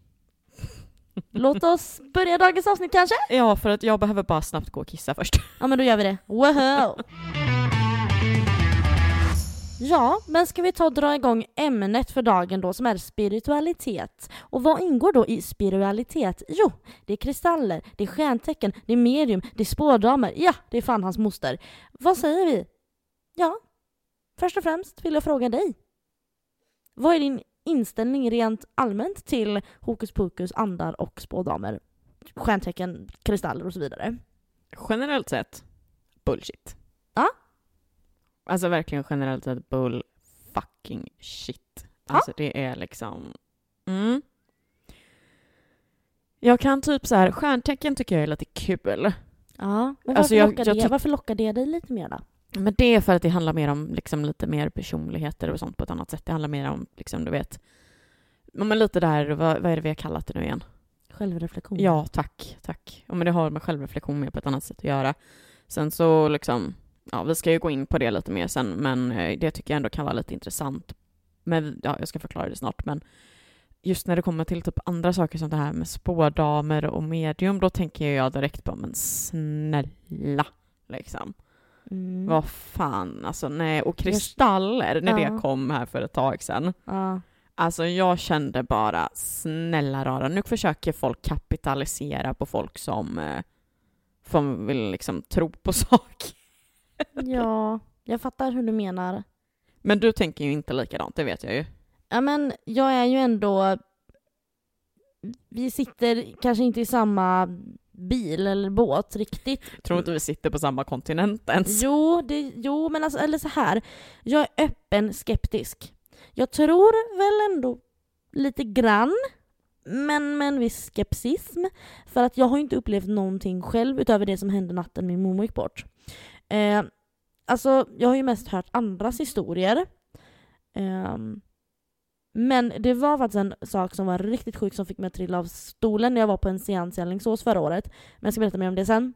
[LAUGHS] Låt oss börja dagens avsnitt kanske? Ja, för att jag behöver bara snabbt gå och kissa först. [LAUGHS] Ja men då gör vi det. Wow! Ja, men ska vi ta och dra igång ämnet för dagen då som är spiritualitet. Och vad ingår då i spiritualitet? Jo, det är kristaller, det är stjärntecken, det är medium, det är spådamer, ja, det är fan hans moster. Vad säger vi? Ja, först och främst vill jag fråga dig. Vad är din inställning rent allmänt till hokus pokus, andar och spådamer? Stjärntecken, kristaller och så vidare. Generellt sett, bullshit. Ja. Alltså verkligen generellt sett bull fucking shit. Ja. Alltså det är liksom... Mm. Jag kan typ så här, stjärntecken tycker jag är lite kul. Ja, men varför, Alltså, jag- lockar jag det, tyck- varför lockar det dig lite mer då? Men det är för att det handlar mer om liksom lite mer personligheter och sånt på ett annat sätt. Det handlar mer om, liksom, du vet, men lite där, vad, vad är det vi har kallat det nu igen? Självreflektion. Ja, tack, tack. Ja, men det har med självreflektion mer på ett annat sätt att göra. Sen så liksom, ja, vi ska ju gå in på det lite mer sen, men eh, det tycker jag ändå kan vara lite intressant. Men ja, jag ska förklara det snart, men just när det kommer till typ andra saker som det här med spådamer och medium, då tänker jag direkt på, men snälla, liksom. Mm. Vad fan, alltså nej. Och kristaller, när Ja. det kom här för ett tag sedan. Ja. Alltså jag kände bara, snälla rara, nu försöker folk kapitalisera på folk som, eh, som vill liksom tro på [LAUGHS] saker. ja, jag fattar hur du menar. Men du tänker ju inte likadant, det vet jag ju. Ja men jag är ju ändå... Vi sitter kanske inte i samma bil eller båt riktigt. Jag tror inte vi sitter på samma kontinent ens. Jo, det, jo men alltså, eller så här. Jag är öppen skeptisk. Jag tror väl ändå lite grann, men med en viss skepsism. För att jag har inte upplevt någonting själv utöver det som hände natten min mormor gick bort. Eh, alltså, jag har ju mest hört andras historier. Ehm, men det var faktiskt en sak som var riktigt sjuk som fick mig att trilla av stolen när jag var på en seans i Alingsås förra året. Men jag ska berätta mer om det sen.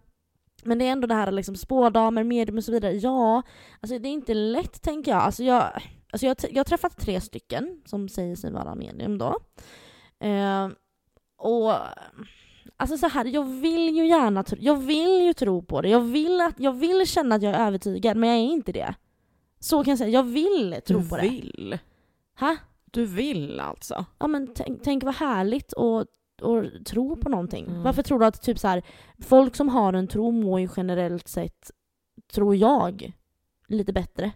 Men det är ändå det här liksom spådamer, medium och så vidare. Ja, alltså det är inte lätt tänker jag. Alltså jag, alltså jag, jag har träffat tre stycken som säger sig vara medium då. Eh, och alltså så här, jag vill ju gärna tro, jag vill ju tro på det. Jag vill, att, jag vill känna att jag är övertygad, men jag är inte det. Så kan jag säga, jag vill tro Du på det. vill? Ha? Du vill alltså? Ja men tänk, tänk vad härligt att och tro på någonting. Mm. Varför tror du att typ så här, folk som har en tro mår ju generellt sett, tror jag, lite bättre?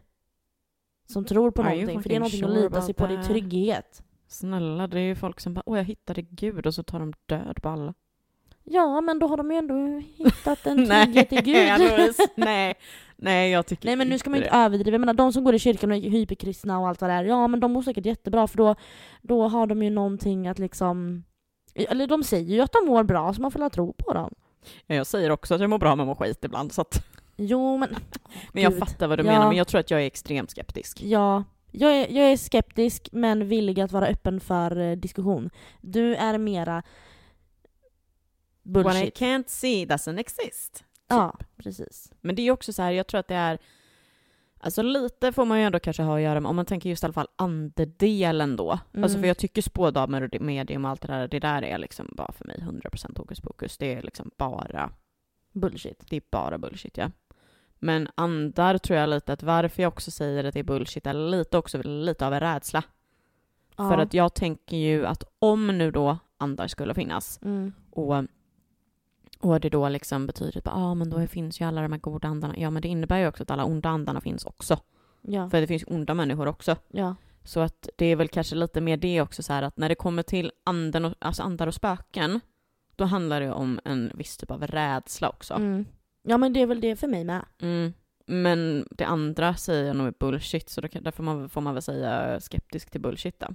Som tror på Are någonting. För det är någonting att sure lita sig på, det är trygghet. Snälla, det är ju folk som bara åh jag hittade Gud och så tar de död på alla. Ja, men då har de ju ändå [LAUGHS] hittat en trygghet i Gud. Louise, [LAUGHS] nej, nej jag tycker Nej men nu ska man ju det. inte överdriva, jag menar de som går i kyrkan och är hyperkristna och allt vad det är, ja men de mår säkert jättebra för då, då har de ju någonting att liksom eller de säger ju att de mår bra så man får väl tro på dem. Ja, jag säger också att jag mår bra med att må skit ibland så att, Jo men, [LAUGHS] men jag Gud. fattar vad du Ja. menar men jag tror att jag är extremt skeptisk. ja. Jag är, jag är skeptisk men villig att vara öppen för eh, diskussion. Du är mera What I bullshit. can't see doesn't exist. Ja, precis. Men det är också så här, jag tror att det är Alltså lite får man ju ändå kanske ha att göra med, om man tänker just i alla fall andedelen då. Mm. Alltså för jag tycker spådamer och medium och allt det där, det där är liksom bara för mig 100% hokus pokus. Det är liksom bara, Bullshit. det är bara bullshit ja. Men andar tror jag lite att varför jag också säger att det är bullshit är lite också lite av en rädsla. Ja. För att jag tänker ju att om nu då andar skulle finnas Mm. och, och det då liksom betyder att ah, men då finns ju alla de här goda andarna. Ja, men det innebär ju också att alla onda andarna finns också. Ja. För det finns onda människor också. ja. Så att det är väl kanske lite mer det också så här att när det kommer till anden och, alltså andar och spöken, då handlar det om en viss typ av rädsla också. Mm. Ja men det är väl det för mig med. Mm. Men det andra säger jag nog är bullshit, så då därför man, får man väl säga skeptisk till bullshit då.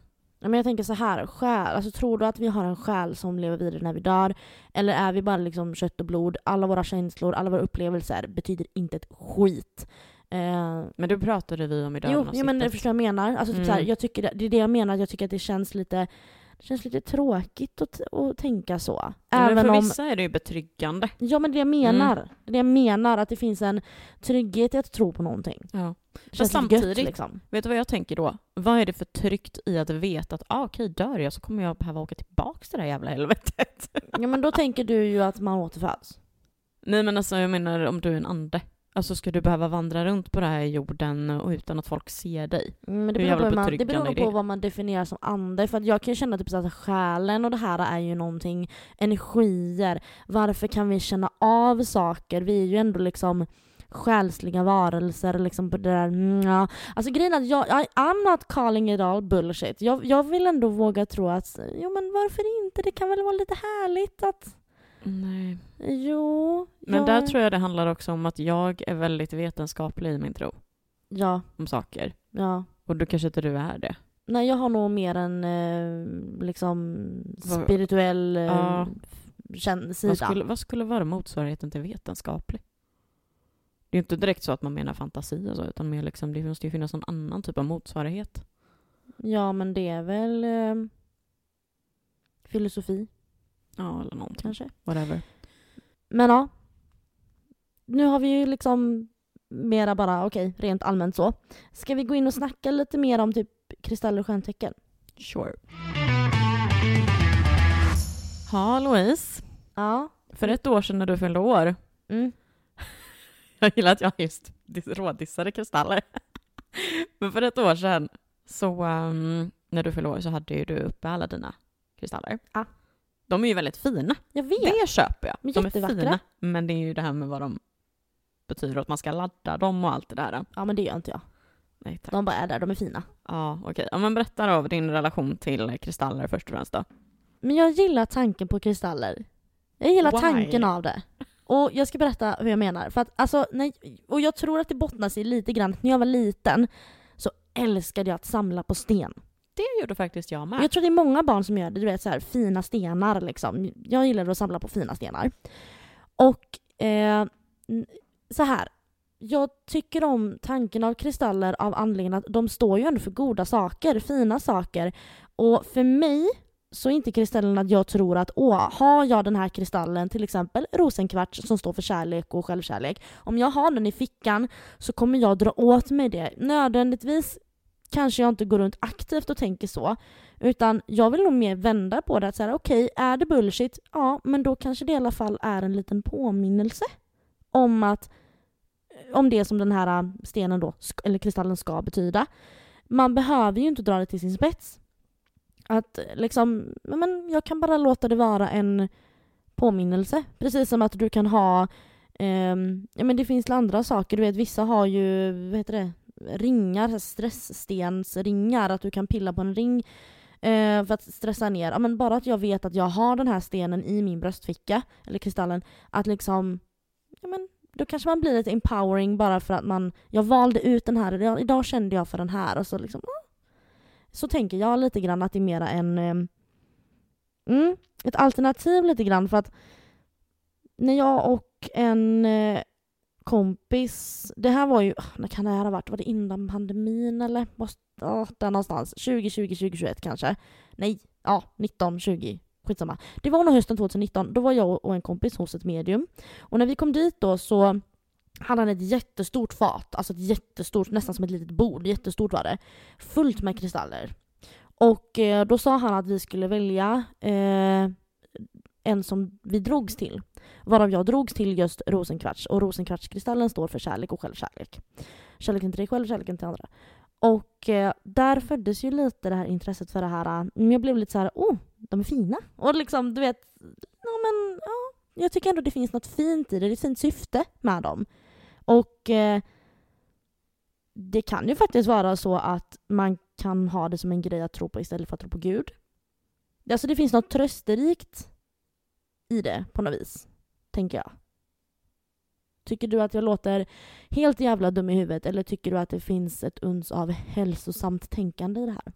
Men jag tänker så här, själ, alltså tror du att vi har en själ som lever vidare när vi dör? Eller är vi bara liksom kött och blod? Alla våra känslor, alla våra upplevelser betyder inte ett skit. Eh, Men det pratade vi om i jo, jo, men jag förstår jag menar. Alltså, typ Mm. så här, jag tycker det, det är det jag menar, jag tycker att det känns lite, det känns lite tråkigt att, att tänka så. Men Även för om, vissa är det ju betryggande. ja men det jag menar, Mm. det jag menar, att det finns en trygghet i att tro på någonting. Ja. Lite samtidigt- gött liksom. Vet du vad jag tänker då? Vad är det för tryggt i att veta att ah, okej, dör jag så kommer jag behöva åka tillbaks till det här jävla helvetet? [LAUGHS] Ja men då tänker du ju att man återföds. Nej men alltså jag menar om du är en ande. Alltså ska du behöva vandra runt på den här jorden och utan att folk ser dig? Mm, Men det beror, på man, det beror på vad man definierar som ande. För att jag kan känna typ så att själen och det här är ju någonting, energier. Varför kan vi känna av saker? Vi är ju ändå liksom själsliga varelser liksom på det där, mm, ja. Alltså grejen är att jag, I, I'm not calling it all bullshit. Jag, jag vill ändå våga tro att, jo men varför inte? Det kan väl vara lite härligt att, Nej. jo. Men jag, där tror jag det handlar också om att jag är väldigt vetenskaplig i min tro Ja, om saker. ja. Och då kanske inte du är det. Nej, jag har nog mer en eh, liksom spirituell eh, Ja. känn- Vad sida. skulle, vad skulle vara motsvarigheten till vetenskaplig? Det är inte direkt så att man menar fantasi och så, utan mer liksom, det måste ju finnas någon annan typ av motsvarighet. Ja, men det är väl eh, filosofi Ja, eller någonting. kanske. Whatever. Men ja. Nu har vi ju liksom mera bara, okej, rent allmänt så. Ska vi gå in och snacka lite mer om typ kristaller och stjärntecken? Sure. Ja, Louise. Ja. För ett år sedan när du fyllde år, Mm. Jag gillar att jag just dis- rådissade kristaller. [LAUGHS] Men för ett år sedan, så ehm, när du år så hade ju du uppe alla dina kristaller. Ja. De är ju väldigt fina. Jag vet. Det köper jag. Men De är fina. Men det är ju det här med vad de betyder, att man ska ladda dem och allt det där. Ja, men det gör inte jag. Nej tack. De bara är där, de är fina. Ja, okej. Ja, men berätta då din relation till kristaller först och främst då. Men jag gillar tanken på kristaller. Jag gillar Why? tanken av det. Och jag ska berätta hur jag menar. För att, alltså, nej, och jag tror att det bottnar sig lite grann, när jag var liten så älskade jag att samla på sten. Det gjorde faktiskt jag med. Jag tror det är många barn som gör det, du vet så här, fina stenar liksom. Jag gillar att samla på fina stenar. Och eh, så här. Jag tycker om tanken av kristaller av anledningen att de står ju ändå för goda saker, fina saker. Och för mig så är inte kristallen att jag tror att åh, har jag den här kristallen, till exempel rosenkvarts som står för kärlek och självkärlek. Om jag har den i fickan så kommer jag dra åt mig det. Nödvändigtvis kanske jag inte går runt aktivt och tänker så. Utan jag vill nog mer vända på det. att säga Okej, är det bullshit? Ja, men då kanske det i alla fall är en liten påminnelse om att om det som den här äh, stenen då, eller kristallen ska betyda. Man behöver ju inte dra det till sin spets. Att liksom, men jag kan bara låta det vara en påminnelse. Precis som att du kan ha, eh, ja men det finns andra saker, du vet vissa har ju, vad heter det, ringar, stressstensringar, att du kan pilla på en ring eh, för att stressa ner. Ja, men bara att jag vet att jag har den här stenen i min bröstficka, eller kristallen, att liksom, ja men då kanske man blir lite empowering bara för att man, jag valde ut den här, idag kände jag för den här och så liksom, ah så tänker jag lite grann att det är mera en, eh, mm, ett alternativ lite grann för att när jag och en eh, kompis, det här var ju, ah, när kan det här ha varit? Var det innan pandemin eller? Måste, ja, där någonstans. 2020, 2021 kanske. Nej, ja, 19, 20. Skitsamma. Det var nog hösten 2019. Då var jag och en kompis hos ett medium. Och när vi kom dit då så hade han ett jättestort fat, alltså ett jättestort, nästan som ett litet bord, jättestort var det. Fullt med kristaller. Och eh, då sa han att vi skulle välja eh, en som vi drogs till. Varav jag drogs till just rosenkvarts. Och rosenkvartskristallen står för kärlek och självkärlek. Kärleken till dig själv, kärleken till andra. Och eh, där föddes ju lite det här intresset för det här. Eh, jag blev lite så här, oh, de är fina. Och liksom, du vet, ja men ja. Jag tycker ändå det finns något fint i det. Det är ett fint syfte med dem. Och eh, det kan ju faktiskt vara så att man kan ha det som en grej att tro på istället för att tro på Gud. Alltså det finns något trösterikt i det på något vis, tänker jag. Tycker du att jag låter helt jävla dum i huvudet eller tycker du att det finns ett uns av hälsosamt tänkande i det här?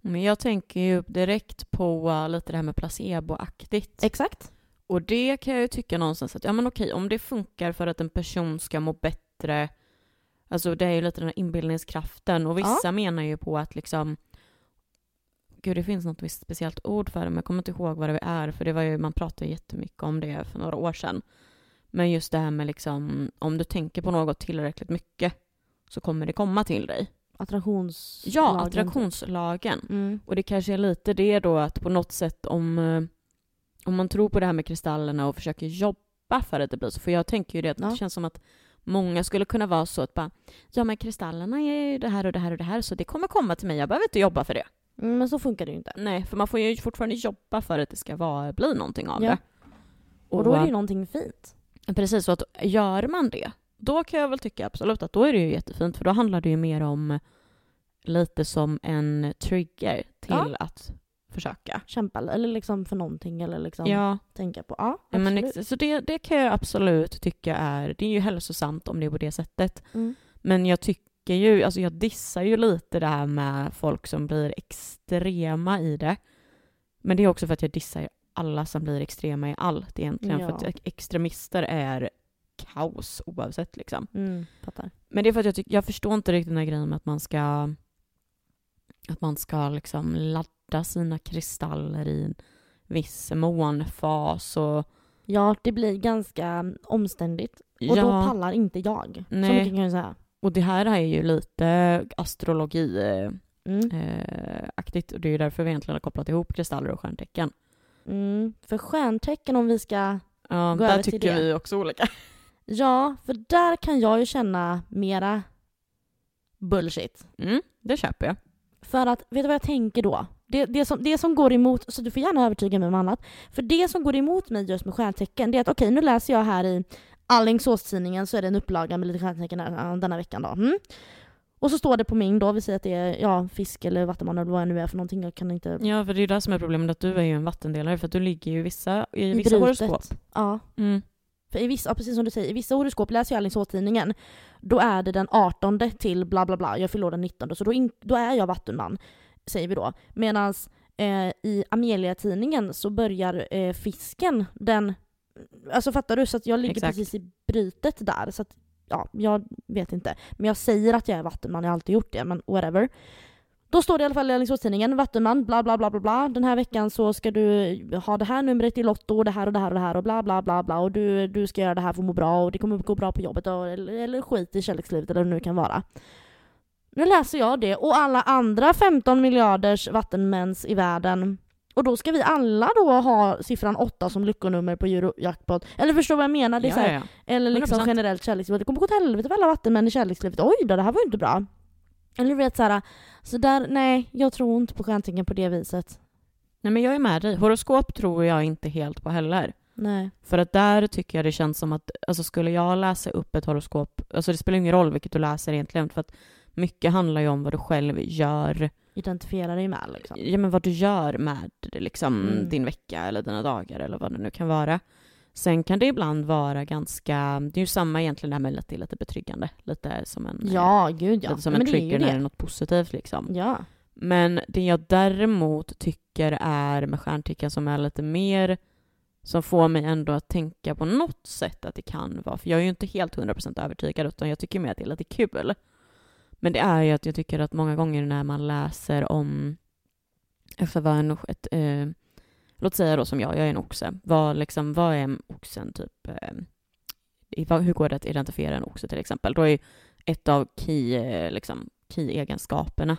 Men jag tänker ju direkt på uh, lite det här med placeboaktigt. Exakt. Och det kan jag ju tycka någonstans att, ja men okej, om det funkar för att en person ska må bättre, alltså det är ju lite den här inbildningskraften och vissa Ja. menar ju på att liksom, gud det finns något visst speciellt ord för det, men jag kommer inte ihåg vad det är, för det var ju, man pratade jättemycket om det för några år sedan. Men just det här med liksom, om du tänker på något tillräckligt mycket så kommer det komma till dig. Attraktionslagen. Ja, attraktionslagen. Mm. Och det kanske är lite det då att på något sätt om, eh, om man tror på det här med kristallerna och försöker jobba för att det blir så. För jag tänker ju det att Ja. det känns som att många skulle kunna vara så att bara ja men kristallerna är ju det här och det här och det här så det kommer komma till mig, jag behöver inte jobba för det. Mm, men så funkar det ju inte. Nej, för man får ju fortfarande jobba för att det ska vara, bli någonting av Ja. det. Och då är det ju någonting fint. Precis, så att gör man det, då kan jag väl tycka absolut att då är det ju jättefint för då handlar det ju mer om lite som en trigger till Ja. att försöka. Kämpa eller liksom för någonting eller liksom Ja, tänka på. Ja, Ja, men så det, det kan jag absolut tycka är, det är ju hälsosamt om det är på det sättet. Mm. Men jag tycker ju, alltså jag dissar ju lite det här med folk som blir extrema i det. Men det är också för att jag dissar alla som blir extrema i allt egentligen. För Ja. att ex- extremister är kaos oavsett liksom. Mm. Men det är för att jag, tycker jag förstår inte riktigt den här grejen med att man ska att man ska liksom ladda sina kristaller i en viss månfas och Ja, det blir ganga omständigt. Och då ja, pallar inte jag. Så Nej. mycket kan jag säga. och det här är ju lite astrologi eh, Mm. eh, och det är ju därför vi egentligen har kopplat ihop kristaller och stjärntecken. Mm. För stjärntecken om vi ska... Ja, Gå där över till tycker det. vi också olika. [LAUGHS] Ja, för där kan jag ju känna mera bullshit. Mm, det köper jag. För att, vet du vad jag tänker då? Det, det, som, det som går emot, så du får gärna övertyga mig om annat. För det som går emot mig just med stjärntecken, det är att okej, nu läser jag här i Alingsåstidningen så är det en upplaga med lite stjärntecken här, denna veckan då. Mm. Och så står det på min då, vi säger att det är ja, fisk eller vattenman eller vad det nu är för någonting. Jag kan inte... Ja, för det är ju det som är problemet, att du är ju en vattendelare för att du ligger ju i vissa, i I vissa brytet. horoskop. Ja. Mm. För i vissa, precis som du säger, i vissa horoskop läser jag Alingsåstidningen. Då är det den 18 till bla bla bla, jag fyller den 19 så då, in, då är jag vattenman, säger vi då. Medan eh, i Amelia-tidningen så börjar eh, fisken den... Alltså fattar du? Så att jag ligger Exakt. precis i brytet där. Så att, ja, jag vet inte. Men jag säger att jag är vattenman, jag har alltid gjort det, men whatever. Då står det i alla fall i Alingsåstidningen, vattenman, bla bla bla bla bla. Den här veckan så ska du ha det här numret i Lotto och det här och det här och det här och bla bla bla bla och du, du ska göra det här för att må bra och det kommer gå bra på jobbet och, eller, eller skit i kärlekslivet eller vad det nu kan vara. Nu läser jag det och alla andra 15 miljarders vattenmäns i världen och då ska vi alla då ha siffran 8 som lyckonummer på Eurojackpot. Eller förstår vad jag menar? Det är Ja, här, ja, eller liksom 100%. generellt kärlekslivet. Det kommer gå till helvete för alla vattenmän i kärlekslivet. Oj då, det här var ju inte bra. Eller du vet såhär, så där, nej, jag tror inte på stjärntecken på det viset. Nej, men jag är med dig. Horoskop tror jag inte helt på heller. Nej. För att där tycker jag det känns som att, alltså skulle jag läsa upp ett horoskop, alltså det spelar ingen roll vilket du läser egentligen, för att mycket handlar ju om vad du själv gör, Identifiera dig med liksom. ja men vad du gör med liksom Mm. din vecka eller dina dagar eller vad det nu kan vara. Sen kan det ibland vara ganska, det är ju samma egentligen det här med att det är lite betryggande, lite som en, Ja, gud ja. lite som Men en det trigger när det är det. något positivt liksom. Ja. Men det jag däremot tycker är med stjärntecken som är lite mer som får mig ändå att tänka på något sätt att det kan vara, för jag är ju inte helt 100% övertygad utan jag tycker mer att det är lite kul. Men det är ju att jag tycker att många gånger när man läser om, vad en, ett, eh, låt säga då som jag, jag är en oxe, vad, liksom, vad är oxen typ, eh, hur går det att identifiera en oxe till exempel? Då är ju ett av key, eh, liksom, key-egenskaperna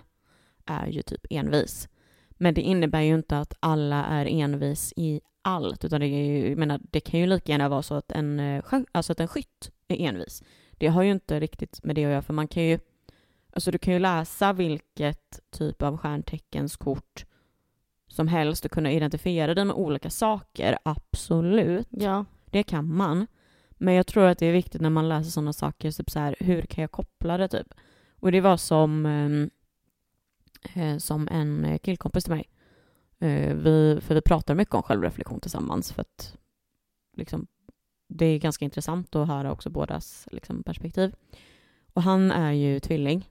är ju typ envis. Men det innebär ju inte att alla är envis i allt, utan det, är ju, jag menar, det kan ju lika gärna vara så att en, eh, alltså att en skytt är envis. Det har ju inte riktigt med det att göra, för man kan ju, alltså du kan ju läsa vilket typ av stjärnteckенskort som helst och kunna identifiera dig med olika saker, absolut. Ja. Det kan man. Men jag tror att det är viktigt när man läser sådana saker, typ så här, hur kan jag koppla det typ? Och det var som, ehm, eh, som en killkompis till mig. Eh, vi, för vi pratar mycket om självreflektion tillsammans för att liksom, det är ganska intressant att höra också bådas liksom, perspektiv. Och han är ju tvilling.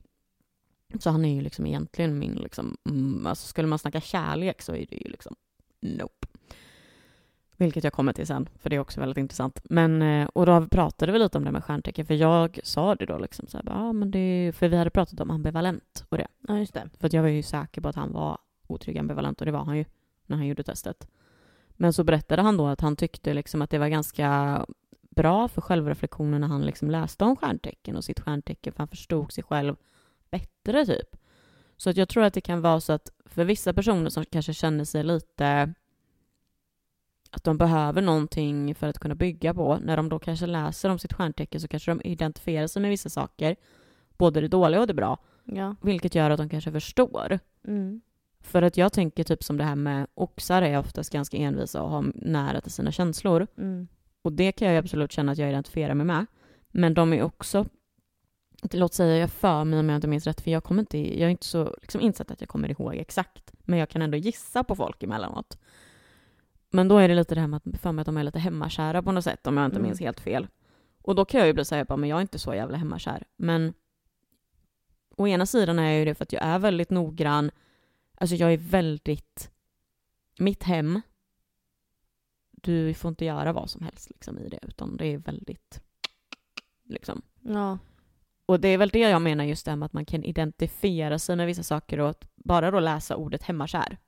Så han är ju liksom egentligen min, liksom, mm, alltså skulle man snacka kärlek så är det ju liksom nope. Vilket jag kommer till sen, för det är också väldigt intressant. Men, eh, och då pratade vi lite om det med stjärntecken, för jag sa det då liksom så här, ja men det, för vi hade pratat om ambivalent och det. Ja, just det. För att jag var ju säker på att han var otrygg ambivalent och det var han ju när han gjorde testet. Men så berättade han då att han tyckte liksom att det var ganska bra för självreflektionen när han liksom läste om stjärntecken och sitt stjärntecken, för han förstod sig själv bättre typ. Så att jag tror att det kan vara så att för vissa personer som kanske känner sig lite att de behöver någonting för att kunna bygga på, när de då kanske läser om sitt stjärntecken så kanske de identifierar sig med vissa saker, både det dåliga och det bra, Ja. vilket gör att de kanske förstår. Mm. För att jag tänker typ som det här med oxar är oftast ganska envisa och har nära till sina känslor. Mm. Och det kan jag absolut känna att jag identifierar mig med. Men de är också, låt säga jag för mig om jag inte minns rätt, för jag kommer inte, jag är inte så liksom insatt att jag kommer ihåg exakt. Men jag kan ändå gissa på folk emellanåt. Men då är det lite det här med att för mig att de är lite hemmakära på något sätt, om jag inte Mm. minns helt fel. Och då kan jag ju bli såhär, men jag är inte så jävla hemmakär. Men å ena sidan är jag ju det för att jag är väldigt noggrann. Alltså jag är väldigt, mitt hem, du får inte göra vad som helst liksom i det, utan det är väldigt, liksom. Ja. Och det är väl det jag menar just det här med att man kan identifiera sig med vissa saker och att bara då läsa ordet hemmakär.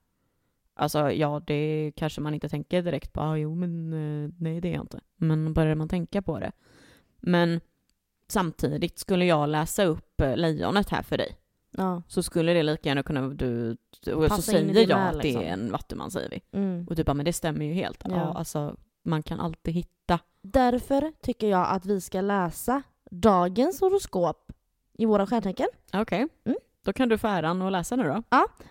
Alltså ja, det kanske man inte tänker direkt på, ah, jo men eh, nej det är jag inte. Men börjar man tänka på det. Men samtidigt, skulle jag läsa upp eh, lejonet här för dig, Ja. så skulle det lika gärna kunna, du, och så Passa i säger jag värld, att det liksom. är en vattuman säger vi. Mm. Och du bara, men det stämmer ju helt. Ja. Ja. alltså man kan alltid hitta. Därför tycker jag att vi ska läsa dagens horoskop i våra stjärntecken. Okej, Mm. då kan du få äran att läsa nu då.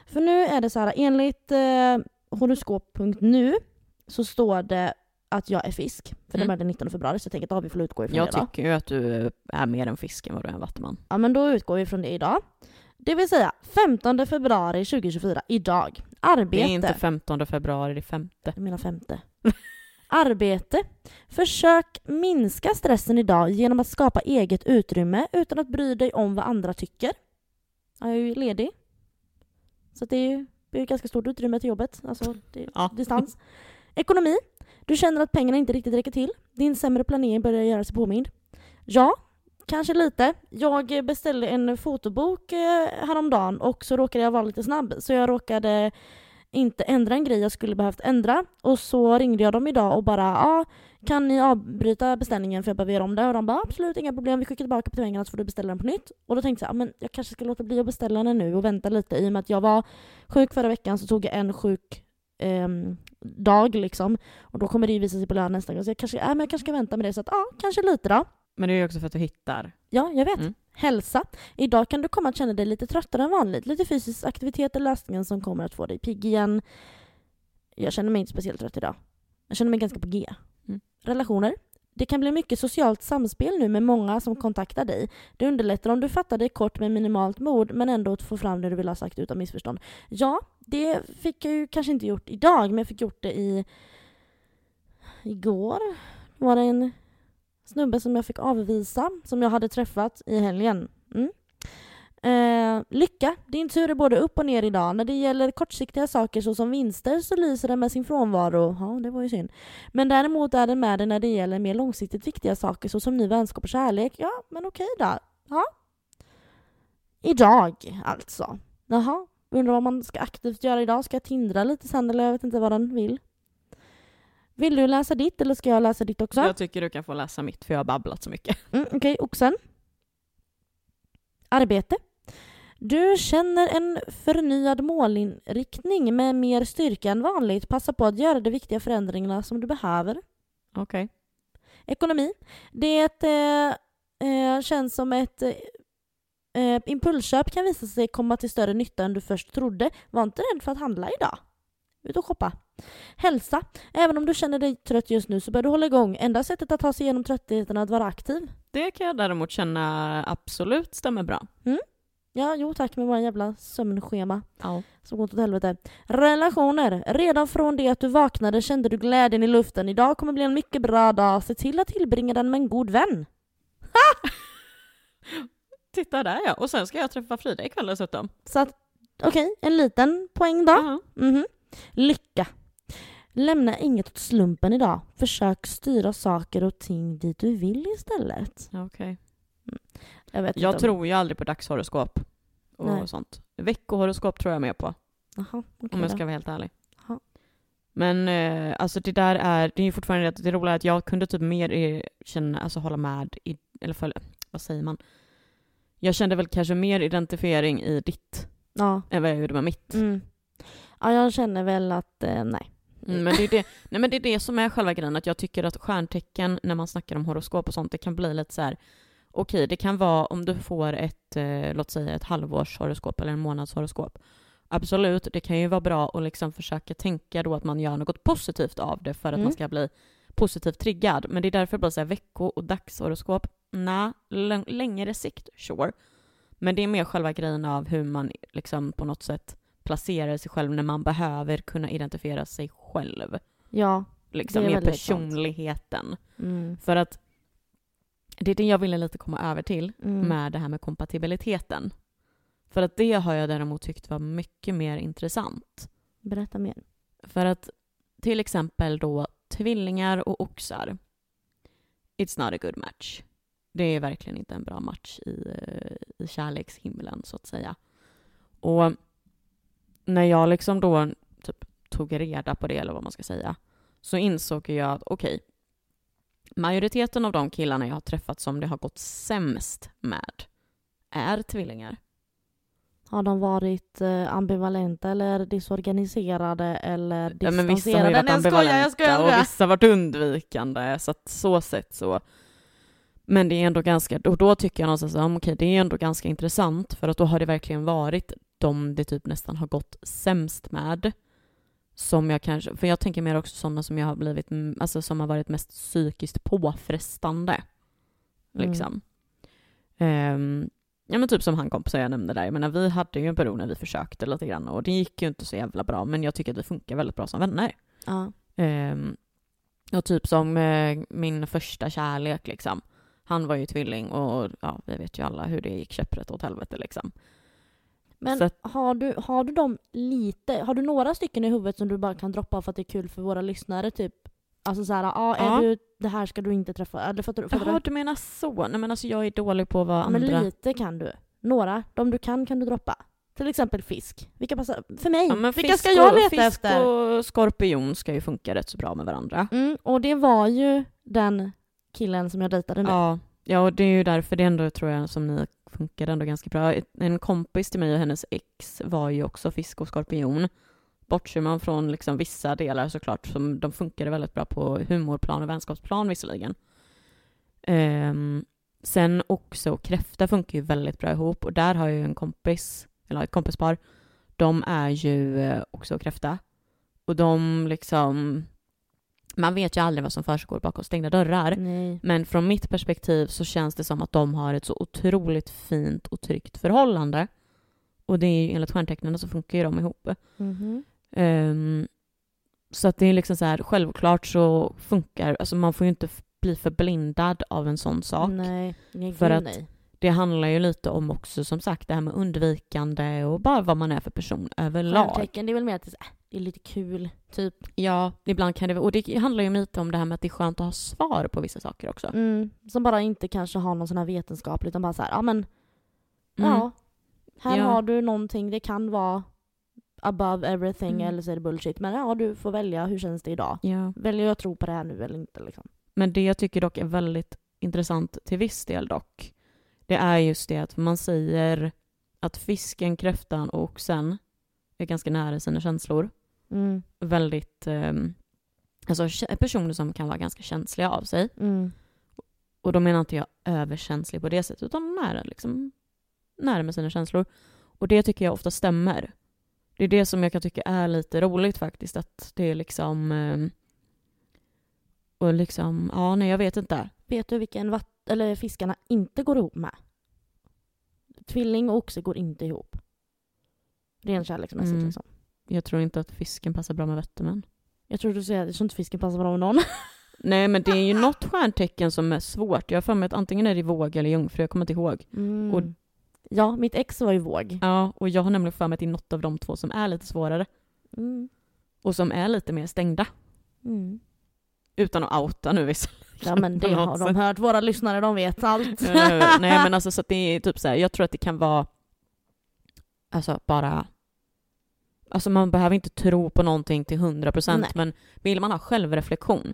För nu är det så här, enligt eh, horoskop.nu så står det att jag är fisk. För Mm. det är den 19 februari så jag tänker att ja, vi får utgå ifrån Jag det då. tycker ju att du är mer en fisk än vad du är en vattuman. Ja men då utgår vi från det idag. Det vill säga 15 februari 2024, idag. Arbete. Det är inte 15 februari, det är femte. Jag menar femte. [LAUGHS] Arbete. Försök minska stressen idag genom att skapa eget utrymme utan att bry dig om vad andra tycker. Jag är ju ledig. Så det är ju ganska stort utrymme till jobbet. Alltså, det är Ja. distans. Ekonomi. Du känner att pengarna inte riktigt räcker till. Din sämre planering börjar göra sig påmind. Ja, kanske lite. Jag beställde en fotobok eh, häromdagen och så råkade jag vara lite snabb. Så jag råkade inte ändra en grej jag skulle behövt ändra. Och så ringde jag dem idag och bara ja, kan ni avbryta beställningen för jag behöver göra om det? Och de bara absolut inga problem, vi skickar tillbaka pengarna så får du beställa den på nytt. Och då tänkte jag, ja, men jag kanske ska låta bli att beställa den nu och vänta lite. I och med att jag var sjuk förra veckan så tog jag en sjuk eh, dag liksom. Och då kommer det ju visa sig på lön nästa gång. Så jag kanske, äh, men jag kanske ska vänta med det. Så att ja, kanske lite då. Men det är ju också för att du hittar. Ja, jag vet. Mm. Hälsa. Idag kan du komma att känna dig lite tröttare än vanligt. Lite fysisk aktivitet är lösningen som kommer att få dig pigg igen. Jag känner mig inte speciellt trött idag. Jag känner mig ganska på G. Mm. Relationer. Det kan bli mycket socialt samspel nu med många som kontaktar dig. Det underlättar om du fattar dig kort med minimalt mod men ändå att få fram det du vill ha sagt utan missförstånd. Ja, det fick jag ju kanske inte gjort idag men jag fick gjort det i... Igår var det en snubbe som jag fick avvisa som jag hade träffat i helgen. Mm. Eh, lycka. Din tur är både upp och ner idag. När det gäller kortsiktiga saker såsom vinster så lyser den med sin frånvaro. Ja, det var ju synd. Men däremot är den med dig när det gäller mer långsiktigt viktiga saker såsom ny vänskap och kärlek. Ja, men okej då. Ja. Idag, alltså. Jaha. Undrar vad man ska aktivt göra idag. Ska jag tindra lite sen eller jag vet inte vad den vill. Vill du läsa ditt eller ska jag läsa ditt också? Jag tycker du kan få läsa mitt för jag har babblat så mycket. Mm, Okej, oxen. Arbete. Du känner en förnyad målinriktning med mer styrka än vanligt. Passa på att göra de viktiga förändringarna som du behöver. Okej. Ekonomi. Det eh, eh, känns som ett eh, impulsköp kan visa sig komma till större nytta än du först trodde. Var inte rädd för att handla idag. Ut och shoppa. Hälsa. Även om du känner dig trött just nu så bör du hålla igång. Enda sättet att ta sig igenom tröttheten är att vara aktiv. Det kan jag däremot känna absolut stämmer bra. Ja, jo tack med våra jävla sömnschema Ja. som går åt helvete. Relationer. Redan från det att du vaknade kände du glädjen i luften. Idag kommer bli en mycket bra dag. Se till att tillbringa den med en god vän. [LAUGHS] Titta där ja. Och sen ska jag träffa Frida ikväll dessutom. Så att, okej, en liten poäng då. Ja. Mhm. Lycka. Lämna inget åt slumpen idag. Försök styra saker och ting dit du vill istället. Okej. Jag vet Jag inte. tror ju aldrig på dagshoroskop och Nej. sånt. Veckohoroskop tror jag mer på, Jaha, okej om jag ska vara helt ärlig. Jaha. Men eh, alltså det där är, det är ju fortfarande det, det roliga att jag kunde typ mer känna, alltså hålla med, i, eller för, vad säger man? Jag kände väl kanske mer identifiering i ditt Ja. än vad jag gjorde med mitt. Mm. Ja, jag känner väl att eh, nej. Mm, men, det är det, nej, men det är det som är själva grejen, att jag tycker att stjärntecken, när man snackar om horoskop och sånt, det kan bli lite så här. okej, det kan vara om du får ett, eh, låt säga ett halvårshoroskop eller en månadshoroskop. Absolut, det kan ju vara bra att liksom försöka tänka då att man gör något positivt av det för att Mm. man ska bli positivt triggad. Men det är därför bara så här, vecko och dagshoroskop, nej, längre sikt, sure. Men det är mer själva grejen av hur man liksom på något sätt placerar sig själv när man behöver kunna identifiera sig själv. Ja. Liksom med personligheten. Mm. För att det är det jag ville lite komma över till Mm. med det här med kompatibiliteten. För att det har jag däremot tyckt var mycket mer intressant. Berätta mer. För att till exempel då tvillingar och oxar. It's not a good match. Det är verkligen inte en bra match i, eh, i kärlekshimlen så att säga. Och när jag liksom då typ tog reda på det eller vad man ska säga så insåg jag att okej, majoriteten av de killarna jag har träffat som det har gått sämst med är tvillingar. Har de varit eh, ambivalenta eller disorganiserade eller Ja, distanserade? men vissa har ju varit Nej, jag skojar, jag skojar ambivalenta och vissa har varit undvikande, så att så sett så. Men det är ändå ganska, och då tycker jag någonstans att okej, det är ändå ganska intressant för att då har det verkligen varit de det typ nästan har gått sämst med. Som jag kanske, för jag tänker mer också sådana som jag har blivit, mm, alltså som har varit mest psykiskt påfrestande. Mm. Liksom. Ehm, ja men typ som han kompisen jag nämnde där, jag menar vi hade ju en period när vi försökte lite grann och det gick ju inte så jävla bra men jag tycker att vi funkar väldigt bra som vänner. Ja. Ehm, och typ som eh, min första kärlek liksom. Han var ju tvilling och ja, vi vet ju alla hur det gick käpprätt åt helvete liksom. Men att- har, du, har du dem lite, har du några stycken i huvudet som du bara kan droppa för att det är kul för våra lyssnare typ? Alltså såhär, ja, är Ja. du, det här ska du inte träffa, eller fattar, fattar Jaha, du? du menar så? Nej men alltså jag är dålig på vad Men andra... lite kan du. Några, de du kan kan du droppa. Till exempel fisk. Vilka passar, för mig, Ja, men vilka fisk ska jag leta fisk efter? och skorpion ska ju funka rätt så bra med varandra. Mm, och det var ju den killen som jag dejtade nu. Ja, ja, och det är ju därför det ändå tror jag som ni funkade ändå ganska bra. En kompis till mig och hennes ex var ju också fisk och skorpion. Bortser man från liksom vissa delar såklart, som de funkade väldigt bra på humorplan och vänskapsplan visserligen. Um, sen också kräfta funkar ju väldigt bra ihop och där har jag ju en kompis, eller ett kompispar, de är ju eh, också kräfta. Och de liksom, man vet ju aldrig vad som försiggår bakom stängda dörrar. Nej. Men från mitt perspektiv så känns det som att de har ett så otroligt fint och tryggt förhållande. Och det är ju enligt stjärntecknen så funkar ju de ihop. Mhm. Ehm, så att det är liksom så här, självklart så funkar, alltså man får ju inte bli förblindad av en sån sak. Nej, För att- nej. Det handlar ju lite om också som sagt det här med undvikande och bara vad man är för person överlag. Stjärntecken, det är väl mer att det är, så, äh, det är lite kul, typ. Ja, ibland kan det vara, och det handlar ju lite om det här med att det är skönt att ha svar på vissa saker också. Mm, som bara inte kanske har någon sån här vetenskap utan bara så här, ja men, Mm. ja. Här Ja. har du någonting, det kan vara above everything Mm. eller så är det bullshit. Men ja, du får välja, hur känns det idag? Ja. Väljer jag att tro på det här nu eller inte liksom? Men det jag tycker dock är väldigt intressant till viss del dock, det är just det att man säger att fisken, kräftan och oxen är ganska nära sina känslor. Mm. Väldigt, ehm, alltså personer som kan vara ganska känsliga av sig. Mm. Och då menar inte jag överkänslig på det sättet, utan nära, liksom, nära med sina känslor. Och det tycker jag ofta stämmer. Det är det som jag kan tycka är lite roligt faktiskt, att det är liksom... ehm, och liksom, ja nej jag vet inte. Vet du vilken vatt- eller fiskarna inte går ihop med? tvilling och oxe går inte ihop. Rent kärleksmässigt Mm. liksom. Jag tror inte att fisken passar bra med vättermän. Jag tror du säger att jag tror inte fisken passar bra med någon. [LAUGHS] Nej men det är ju något stjärntecken som är svårt. Jag har för mig att antingen är det våg eller jungfru, jag kommer inte ihåg. Mm. Och- Ja, mitt ex var ju våg. Ja, och jag har nämligen för mig att det är något av de två som är lite svårare. Mm. Och som är lite mer stängda. Mm. Utan att outa nu vissa. Ja men [LAUGHS] det har de hört, våra lyssnare de vet allt. [LAUGHS] Nej men alltså så att det är typ så här, jag tror att det kan vara Alltså bara Alltså man behöver inte tro på någonting till 100% Nej. men vill man ha självreflektion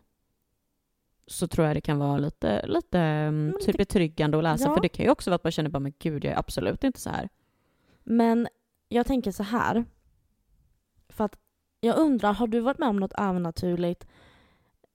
så tror jag det kan vara lite, lite mm, Men typ betryggande att läsa Ja. för det kan ju också vara att man känner bara men gud jag är absolut inte så här. Men jag tänker så här. För att jag undrar, har du varit med om något övernaturligt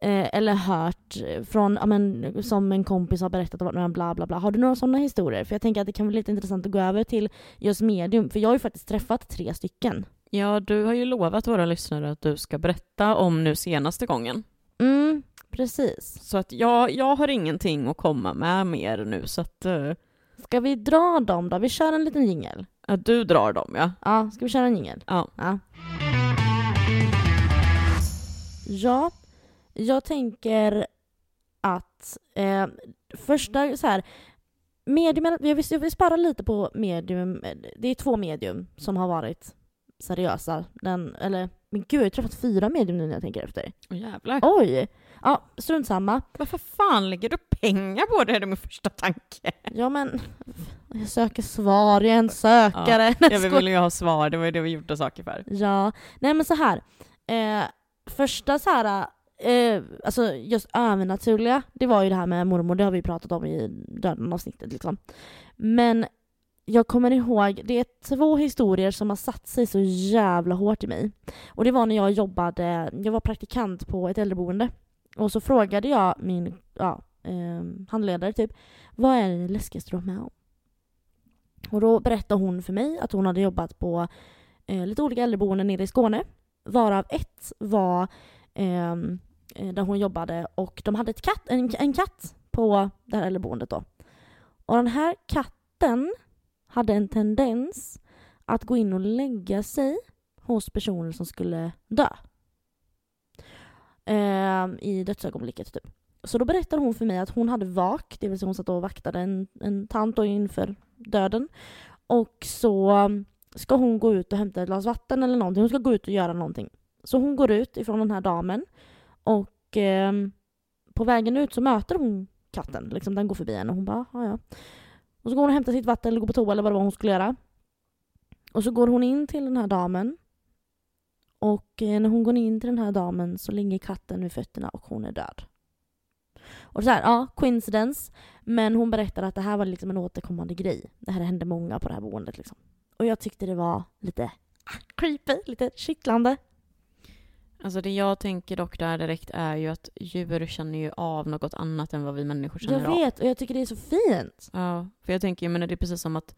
eh, eller hört från, ja, men, som en kompis har berättat om bla bla bla. Har du några sådana historier? För jag tänker att det kan vara lite intressant att gå över till just medium. För jag har ju faktiskt träffat tre stycken. Ja du har ju lovat våra lyssnare att du ska berätta om nu senaste gången. Mm, precis. Så att jag, jag har ingenting att komma med mer nu så att eh, Ska vi dra dem då? Vi kör en liten jingel. ja, du drar dem ja. Ja, ska vi köra en jingel? Ja. Ja. Ja, jag tänker att eh, första så här medium, jag vill, jag vill spara lite på medium. Det är två medium som har varit seriösa. Den, eller, men gud, jag har träffat fyra medium nu när jag tänker efter. Åh jävlar. Oj! Ja, strunt samma. Varför fan lägger du pengar på det? är min första tanke. Ja men, jag söker svar, jag är en sökare. Nej, Jag vill ju ha svar, det var ju det vi gjorde saker för. Ja, nej men så här. Eh, första så här, eh, alltså just övernaturliga, det var ju det här med mormor, det har vi pratat om i döden-avsnittet liksom. Men jag kommer ihåg, det är två historier som har satt sig så jävla hårt i mig. Och det var när jag jobbade, jag var praktikant på ett äldreboende. Och så frågade jag min ja, eh, handledare typ, vad är det läskigaste du har med om? Och då berättade hon för mig att hon hade jobbat på eh, lite olika äldreboenden nere i Skåne. Varav ett var ehm, eh, där hon jobbade och de hade ett katt, en, en katt på det här äldreboendet då. Och den här katten hade en tendens att gå in och lägga sig hos personer som skulle dö. Ehm, I dödsögonblicket typ. Så då berättade hon för mig att hon hade vak, det vill säga hon satt och vaktade en, en tant då inför döden. Och så ehm, ska hon gå ut och hämta ett glas vatten eller någonting. Hon ska gå ut och göra någonting. Så hon går ut ifrån den här damen och eh, på vägen ut så möter hon katten. Liksom, den går förbi henne och hon bara, ja ja. Och så går hon och hämtar sitt vatten eller går på toa eller vad det var hon skulle göra. Och så går hon in till den här damen. Och eh, när hon går in till den här damen så ligger katten vid fötterna och hon är död. Och så här, ja, coincidence. Men hon berättar att det här var liksom en återkommande grej. Det här hände många på det här boendet liksom. Och jag tyckte det var lite ah, creepy, lite kittlande. Alltså det jag tänker dock där direkt är ju att djur känner ju av något annat än vad vi människor känner Jag av. vet, och jag tycker det är så fint. Ja, för jag tänker, jag menar det är precis som att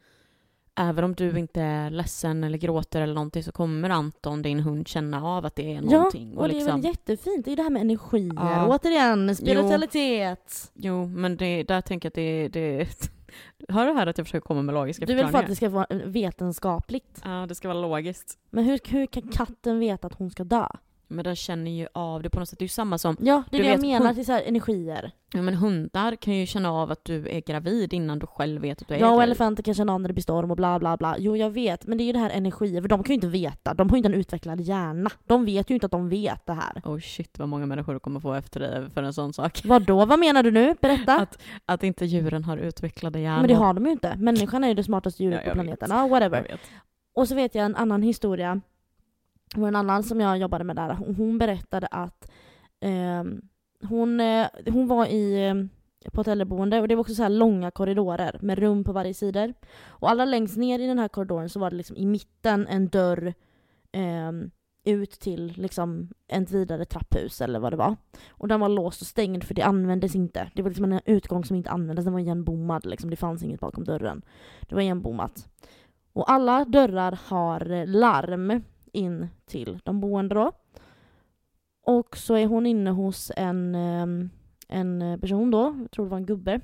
även om du inte är ledsen eller gråter eller någonting så kommer Anton, din hund, känna av att det är någonting. Ja, och det är liksom, väl jättefint. Det är ju det här med energier. Ja. Återigen, spiritualitet. Jo, men det, där tänker jag att det, det [LAUGHS] Hör du här att jag försöker komma med logiska Du vill för att förklaringar? det ska vara vetenskapligt. Ja, det ska vara logiskt. Men hur, hur kan katten veta att hon ska dö? Men den känner ju av det på något sätt. Det är ju samma som, Ja, det är det jag vet, menar. hon- Det är så här energier. ja men hundar kan ju känna av att du är gravid innan du själv vet att du är Ja, och gravid. elefanter kan känna av när det blir storm och bla bla bla. Jo, jag vet. Men det är ju det här energier. För de kan ju inte veta. De har ju inte en utvecklad hjärna. De vet ju inte att de vet det här. Oh shit vad många människor kommer få efter dig för en sån sak. Vad då? Vad menar du nu? Berätta. Att, att inte djuren har utvecklade hjärnor. Men det har de ju inte. Människan är ju det smartaste djuret Ja, jag på planeten. Ja, Jag whatever. Och så vet jag en annan historia. Det var en annan som jag jobbade med där. Hon, hon berättade att eh, hon, eh, hon var i, eh, på ett äldreboende och det var också så här långa korridorer med rum på varje sida. Och allra längst ner i den här korridoren så var det liksom i mitten en dörr eh, ut till liksom ett vidare trapphus eller vad det var. Och den var låst och stängd för det användes inte. Det var liksom en utgång som inte användes, den var igenbommad liksom. Det fanns inget bakom dörren. Det var igenbommat. Och alla dörrar har eh, larm in till de boende då. Och så är hon inne hos en, ehm, en person då, jag tror det var en gubbe,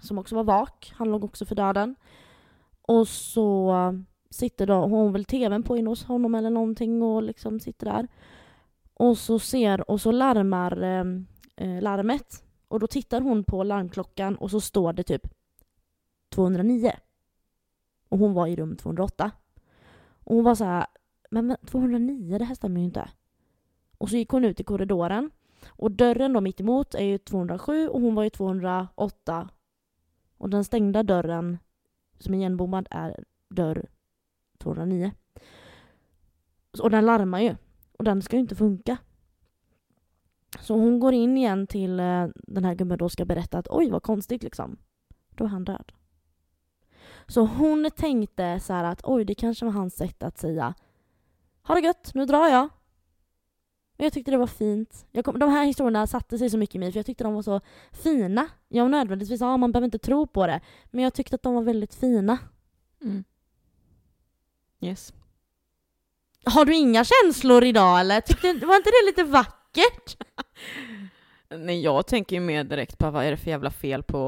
som också var vak. Han låg också för döden. Och så sitter då, hon har väl tvn på inne hos honom eller någonting och liksom sitter där. Och så ser, och så larmar ehm, eh larmet. Och då tittar hon på larmklockan och så står det typ 209. Och hon var i rum 208. Och hon var så här, men 209, det här stämmer ju inte. Och så gick hon ut i korridoren. Och dörren då mitt emot är ju 207 och hon var ju 208. Och den stängda dörren som är igenbommad är dörr 209. Och den larmar ju. Och den ska ju inte funka. Så hon går in igen till eh, den här gubben och ska berätta att oj vad konstigt liksom. Då är han död. Så hon tänkte så att oj det kanske var hans sätt att säga ha det gött, nu drar jag. Men jag tyckte det var fint. Kom, de här historierna satte sig så mycket i mig för jag tyckte de var så fina. Jag nödvändigtvis, ja man behöver inte tro på det. Men jag tyckte att de var väldigt fina. Mm. Yes. Har du inga känslor idag eller? Tyckte, var inte det lite vackert? [LAUGHS] Nej, jag tänker ju mer direkt på vad är det för jävla fel på...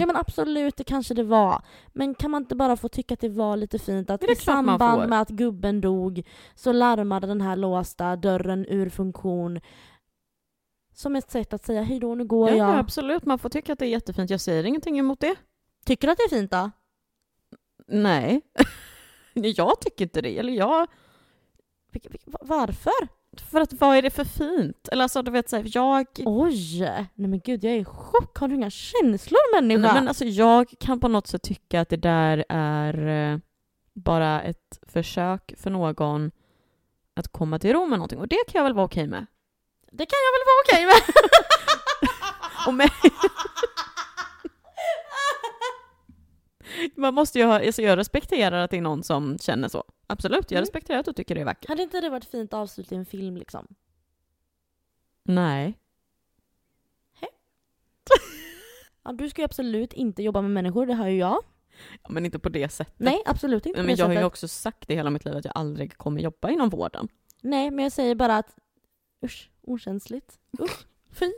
Ja men absolut, det kanske det var. Men kan man inte bara få tycka att det var lite fint att i samband med att gubben dog så larmade den här låsta dörren ur funktion som ett sätt att säga hej då, nu går ja, jag. Ja, absolut. Man får tycka att det är jättefint. Jag säger ingenting emot det. Tycker du att det är fint då? Nej. [LAUGHS] jag tycker inte det. Eller jag... Varför? För att vad är det för fint? Eller alltså du vet såhär, jag... Oj! Nej men gud jag är i chock. Har du inga känslor människa? Nej, men alltså jag kan på något sätt tycka att det där är eh, bara ett försök för någon att komma till ro med någonting. Och det kan jag väl vara okej med? Det kan jag väl vara okej med? [LAUGHS] och. Man måste ju ha, alltså jag respekterar att det är någon som känner så. Absolut, jag mm. respekterar att du tycker det är vackert. Hade inte det varit fint avslut i en film liksom? Nej. He? [LAUGHS] ja, du ska ju absolut inte jobba med människor, det har ju jag. Ja, men inte på det sättet. Nej, absolut inte men jag har ju också sagt i hela mitt liv att jag aldrig kommer jobba inom vården. Nej, men jag säger bara att usch, okänsligt. Usch, fy.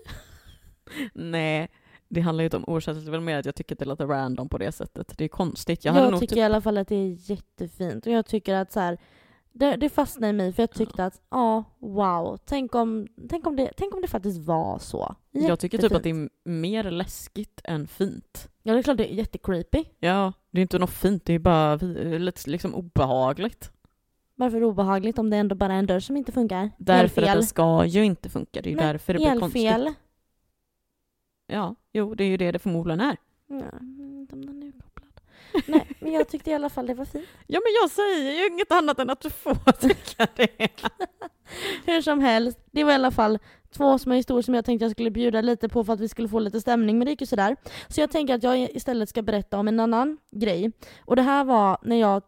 [LAUGHS] Nej, det handlar ju inte om är väl mer att jag tycker att det låter random på det sättet. Det är konstigt. Jag, jag tycker typ... i alla fall att det är jättefint. Och jag tycker att så här, det, det fastnade i mig för jag tyckte att, ja, wow. Tänk om, tänk, om det, tänk om det faktiskt var så. Jättefint. Jag tycker typ att det är mer läskigt än fint. Ja, det är klart det är jättecreepy. Ja, det är inte något fint, det är bara lite liksom obehagligt. Varför obehagligt om det ändå bara är en dörr som inte funkar? Därför Elfel. att det ska ju inte funka, det är ju därför det blir konstigt. Ja, jo, det är ju det det förmodligen är. Ja, inte om den är kopplad. Nej, men jag tyckte i alla fall det var fint. [LAUGHS] Ja, men jag säger ju inget annat än att du får [LAUGHS] tycka det. [LAUGHS] Hur som helst, det var i alla fall två små historier som jag tänkte jag skulle bjuda lite på för att vi skulle få lite stämning, men det gick ju sådär. Så jag tänker att jag istället ska berätta om en annan grej. Och det här var när jag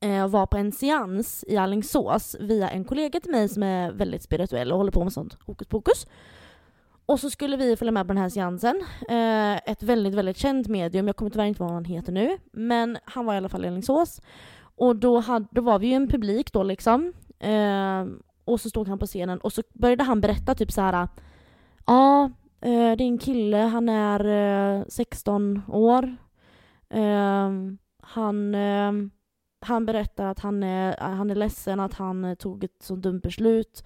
äh, var på en seans i Allingsås via en kollega till mig som är väldigt spirituell och håller på med sånt hokus pokus. Och så skulle vi följa med på den här seansen. Eh, ett väldigt, väldigt känt medium, jag kommer tyvärr inte ihåg vad han heter nu, men han var i alla fall i Alingsås. Och då, hade, då var vi ju en publik då liksom. Eh, och så stod han på scenen och så började han berätta typ så här. Ja, eh, det är en kille, han är eh, 16 år. Eh, han, eh, han berättar att han är, han är ledsen att han eh, tog ett så dumt beslut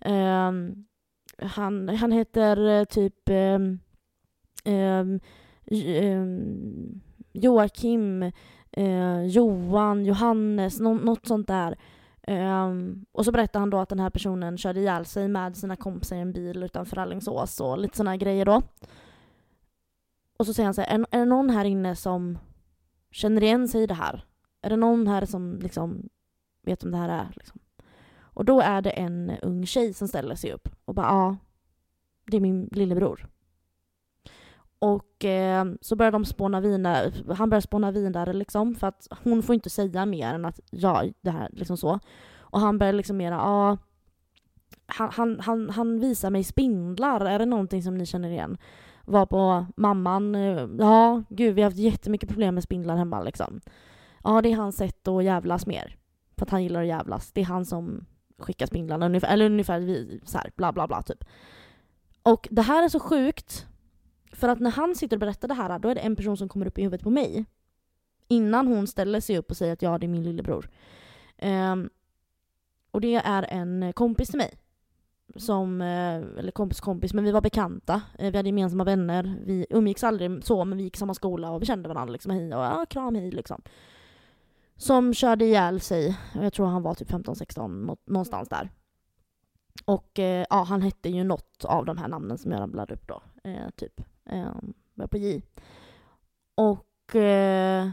eh, han, han heter eh, typ eh, eh, Joakim, eh, Johan, Johannes, no, något sånt där. Um, och så berättar han då att den här personen körde ihjäl sig med sina kompisar i en bil utanför Alingsås och lite sådana grejer då. Och så säger han så här, är, är det någon här inne som känner igen sig i det här? Är det någon här som liksom vet om det här är? Liksom? Och då är det en ung tjej som ställer sig upp och bara ja, det är min lillebror. Och eh, så börjar de spåna vidare, han börjar spåna vidare liksom för att hon får inte säga mer än att ja, det här liksom så. Och han börjar liksom mera, ja, han, han, han, han visar mig spindlar, är det någonting som ni känner igen? Var på mamman, eh, ja gud vi har haft jättemycket problem med spindlar hemma liksom. Ja det är hans sätt att jävlas mer. För att han gillar att jävlas. Det är han som skicka spindlarna, ungefär, eller ungefär så här, bla bla bla typ. Och det här är så sjukt, för att när han sitter och berättar det här, då är det en person som kommer upp i huvudet på mig. Innan hon ställer sig upp och säger att ja, det är min lillebror. Um, och det är en kompis till mig. Som, eh, eller kompis kompis, men vi var bekanta. Eh, vi hade gemensamma vänner. Vi umgicks aldrig så, men vi gick i samma skola och vi kände varandra liksom. Hej och ja, kram hej liksom. Som körde ihjäl sig. Jag tror han var typ 15-16, någonstans där. Och eh, ja, han hette ju något av de här namnen som jag rabblade upp då. Eh, typ. Eh, på J. Och eh,